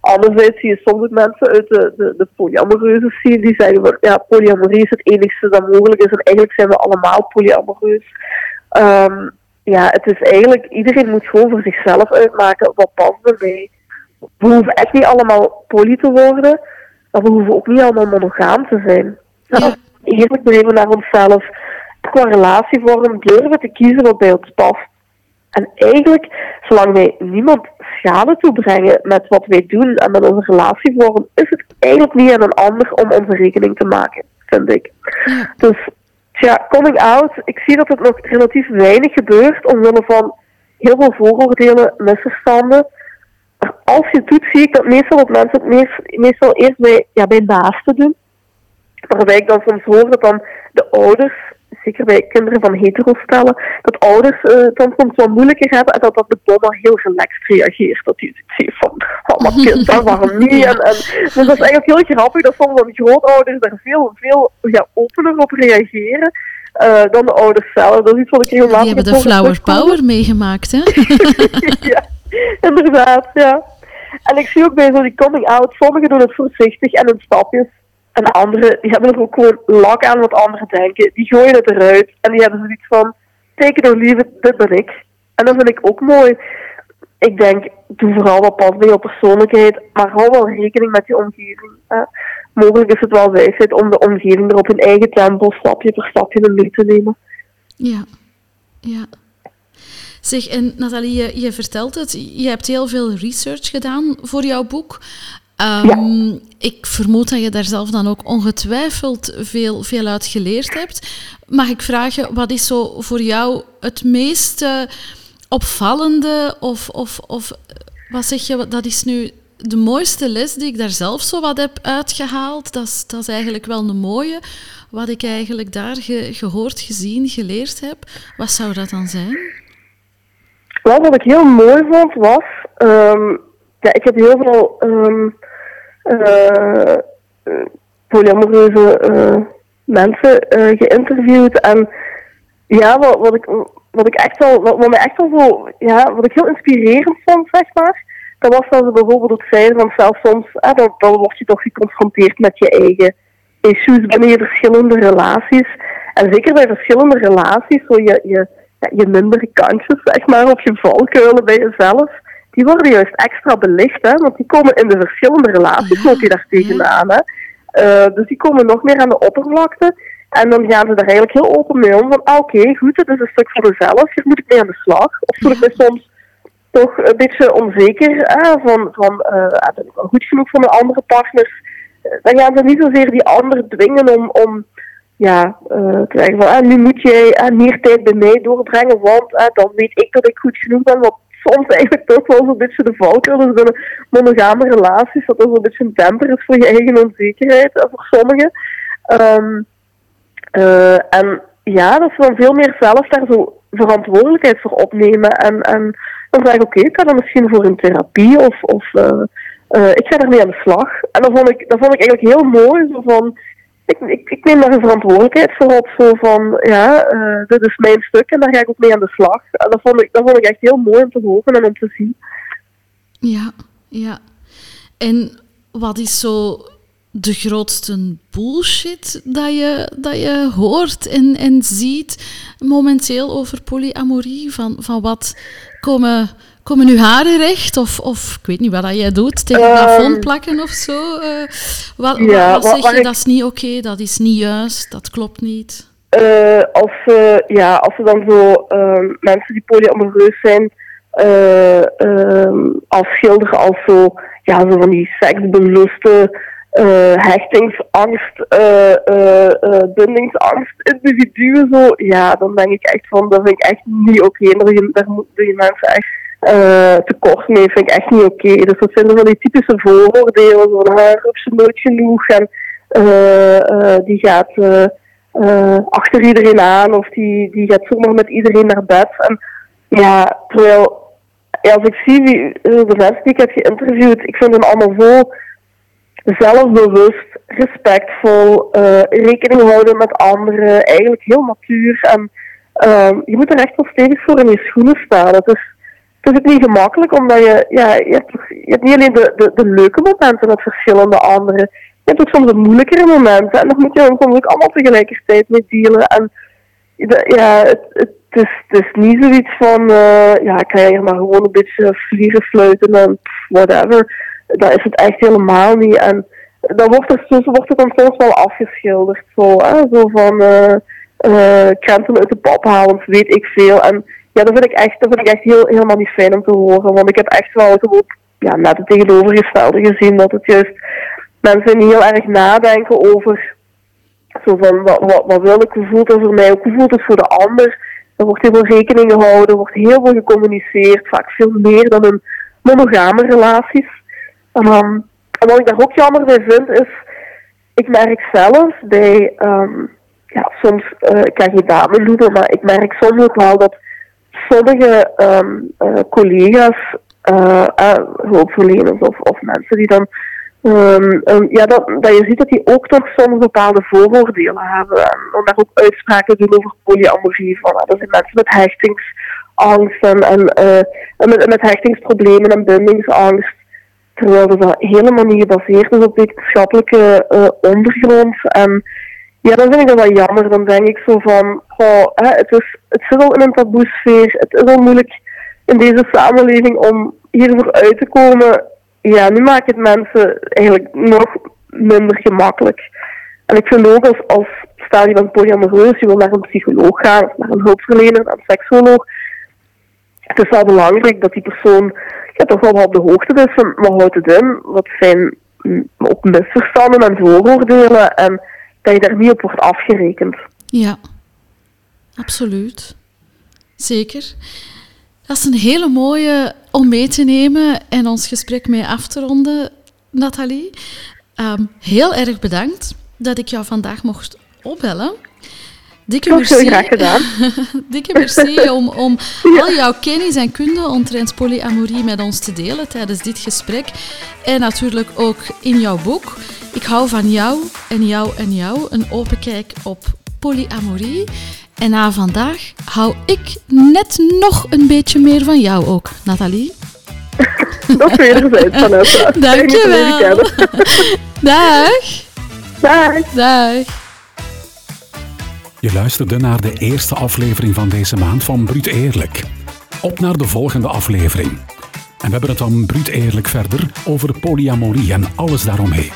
Anderzijds zie je soms mensen uit de, de, de polyamoreuze scene die zeggen van ja, polyamorie is het enigste dat mogelijk is en eigenlijk zijn we allemaal polyamoreus. Ehm, ja, het is eigenlijk, iedereen moet gewoon voor zichzelf uitmaken wat past bij. We hoeven echt niet allemaal poly te worden, maar we hoeven ook niet allemaal monogaam te zijn. Ja. Eerlijk blijven naar onszelf, qua relatievorm durven te kiezen wat bij ons past. En eigenlijk, zolang wij niemand schade toebrengen met wat wij doen en met onze relatievorm, is het eigenlijk niet aan een ander om onze rekening te maken, vind ik. Ja. Dus ja, coming out, ik zie dat het nog relatief weinig gebeurt omwille van heel veel vooroordelen, misverstanden. Als je het doet, zie ik dat meestal dat mensen het meest, meestal eerst bij, ja, bij naasten doen. Waarbij ik dan soms hoor dat dan de ouders, zeker bij kinderen van hetero-stellen, dat ouders eh, dan soms wat moeilijker hebben en dat dat de mama heel relaxed reageert. Dat zoiets heeft van, oh maar kind, waarom niet? En, en, dus dat is eigenlijk heel grappig dat soms dan grootouders daar veel, veel ja, opener op reageren. eh, dan de ouders zelf. Dat is iets wat ik regelmatig Die hebben de flower power meegemaakt, hè? ja, inderdaad, ja. En ik zie ook bij zo die coming out, sommigen doen het voorzichtig en in stapjes. En anderen, die hebben er ook gewoon lak aan wat anderen denken. Die gooien het eruit en die hebben zoiets van, take it it, dit ben ik. En dat vind ik ook mooi. Ik denk, doe vooral wat past bij je persoonlijkheid, maar hou wel rekening met je omgeving. Mogelijk is het wel wijsheid om de omgeving er op hun eigen tempo, stapje per stapje in mee te nemen. Ja, ja. Zeg, en Nathalie, je, je vertelt het, je hebt heel veel research gedaan voor jouw boek. Ehm, Ik vermoed dat je daar zelf dan ook ongetwijfeld veel, veel uit geleerd hebt. Mag ik vragen, wat is zo voor jou het meest eh, opvallende of, of, of wat zeg je, dat is nu de mooiste les die ik daar zelf zo wat heb uitgehaald? Dat is, dat is eigenlijk wel een mooie. Wat ik eigenlijk daar ge- gehoord, gezien, geleerd heb. Wat zou dat dan zijn? Wel, wat ik heel mooi vond was, ehm, ja, ik heb heel veel eh, eh, polyamoreuze eh, mensen eh, geïnterviewd en ja, wat, wat, ik, wat ik echt wel, wat, wat mij echt wel zo, ja, wat ik heel inspirerend vond, zeg maar, dat was dat ze bijvoorbeeld ook zeiden van zelfs soms, hè, dan, dan word je toch geconfronteerd met je eigen issues binnen je verschillende relaties. En zeker bij verschillende relaties, zo je, je, ja, je mindere kantjes, zeg maar, of je valkuilen bij jezelf, die worden juist extra belicht, hè, want die komen in de verschillende relaties, Ja, loop je daar tegenaan. Hè. Eh, dus die komen nog meer aan de oppervlakte. En dan gaan ze daar eigenlijk heel open mee om. Van, ah, oké, goed, het is een stuk voor mezelf. Hier moet ik mee aan de slag. Of voel ik me soms toch een beetje onzeker. Hè, van, van uh, ben ik wel goed genoeg voor mijn andere partners? Dan gaan ze niet zozeer die ander dwingen om, om ja, te zeggen van, nu moet jij meer tijd bij mij doorbrengen, want dan weet ik dat ik goed genoeg ben. Wat soms eigenlijk toch wel zo'n beetje de valkuil is binnen monogame relaties, dat dat een beetje een temper is voor je eigen onzekerheid, voor sommigen. Um, en ja, dat ze dan veel meer zelf daar zo verantwoordelijkheid voor opnemen. En, en dan zeg ik, oké, ik ga dan misschien voor een therapie of, of ik ga ermee aan de slag. En dat vond ik, dat vond ik eigenlijk heel mooi. Zo van, ik, ik, neem daar een verantwoordelijkheid voor op. Zo van, ja, uh, dit is mijn stuk en daar ga ik ook mee aan de slag. En dat vond ik, dat vond ik echt heel mooi om te horen en om te zien. Ja, ja. En wat is zo de grootste bullshit dat je, dat je hoort en, en ziet momenteel over polyamorie? Van, van wat komen, komen nu haren recht? Of, of ik weet niet wat dat jij doet, tegen het plafond ehm, plakken of zo? Uh, wat, ja, wat, zeg je, dat is niet oké, dat is niet juist, dat klopt niet? Uh, als, uh, ja, als er dan zo ehm, mensen die polyamoreus zijn ehm, afschilderen als zo, ja, zo van die seksbeluste uh, hechtingsangst, uh, uh, bindingsangst, individuen zo, ja, dan denk ik echt van, dat vind ik echt niet oké. Okay. Daar, daar moeten je mensen echt tekort mee, vind ik echt niet oké. Dus dat zijn van die typische vooroordelen, van haar ze nooit genoeg en die gaat achter iedereen aan of die, die gaat zomaar met iedereen naar bed. En ja, terwijl, als ik zie wie, de mensen die ik heb geïnterviewd, ik vind hen allemaal zo zelfbewust, respectvol, rekening houden met anderen, eigenlijk heel natuur. En je moet er echt wel stevig voor in je schoenen staan. Het is, het is niet gemakkelijk, omdat je, ja, je, hebt, je hebt niet alleen de, de, de leuke momenten met verschillende anderen, je hebt ook soms de moeilijkere momenten. En daar moet je dan soms ook allemaal tegelijkertijd mee dealen. En ja, het, het, is, het is niet zoiets van, uh, ja, ik ga hier maar gewoon een beetje vliegen fluiten en whatever dat is het echt helemaal niet. En dan wordt, er, zo wordt het dan soms wel afgeschilderd. Zo, hè? zo van uh, uh, krenten uit de pap halen, weet ik veel. En ja, dat vind ik echt, dat vind ik echt heel, helemaal niet fijn om te horen. Want ik heb echt wel gewoon ja, net het tegenovergestelde gezien. Dat het juist mensen heel erg nadenken over zo van wat, wat, wat wil ik, hoe voelt het voor mij, hoe voelt het voor de ander. Er wordt heel veel rekening gehouden, er wordt heel veel gecommuniceerd, vaak veel meer dan in monogame relaties. En wat ik daar ook jammer bij vind, is, ik merk zelf bij, um, ja, soms, uh, ik kan geen namen noemen, maar ik merk soms ook wel dat sommige um, uh, collega's, uh, hulpverleners of, of mensen die dan um, ja, dat, je ziet dat die ook toch soms bepaalde vooroordelen hebben. En dan daar ook uitspraken doen over polyamorie. Van, dat zijn mensen met hechtingsangst en, en, met, hechtingsproblemen en bindingsangst. Terwijl dat helemaal niet gebaseerd is op wetenschappelijke ondergrond. Ja, dan vind ik dat wel jammer. Dan denk ik zo van, oh, het, is, het zit al in een taboesfeer. Het is al moeilijk in deze samenleving om hiervoor uit te komen. Ja, nu maakt het mensen eigenlijk nog minder gemakkelijk. En ik vind ook als, als je bent polyamoreus, je wil naar een psycholoog gaan, of naar een hulpverlener, naar een seksuoloog. Het is wel belangrijk dat die persoon ja, toch wel op de hoogte is van wat houdt het in, wat zijn ook misverstanden en vooroordelen en dat je daar niet op wordt afgerekend. Ja, absoluut. Zeker. Dat is een hele mooie om mee te nemen en ons gesprek mee af te ronden, Nathalie. Ehm, heel erg bedankt dat ik jou vandaag mocht opbellen. Dikke merci. graag gedaan. Dikke merci om, om al jouw kennis en kunde omtrent polyamorie met ons te delen tijdens dit gesprek. En natuurlijk ook in jouw boek. Ik hou van jou en jou en jou. Een open kijk op polyamorie. En na vandaag hou ik net nog een beetje meer van jou ook, Nathalie. Dat wederzijds, Vanessa. Dank je wel. Dag. Dag. Dag. Je luisterde naar de eerste aflevering van deze maand van Bruut Eerlijk. Op naar de volgende aflevering. En we hebben het dan Bruut Eerlijk verder over polyamorie en alles daaromheen.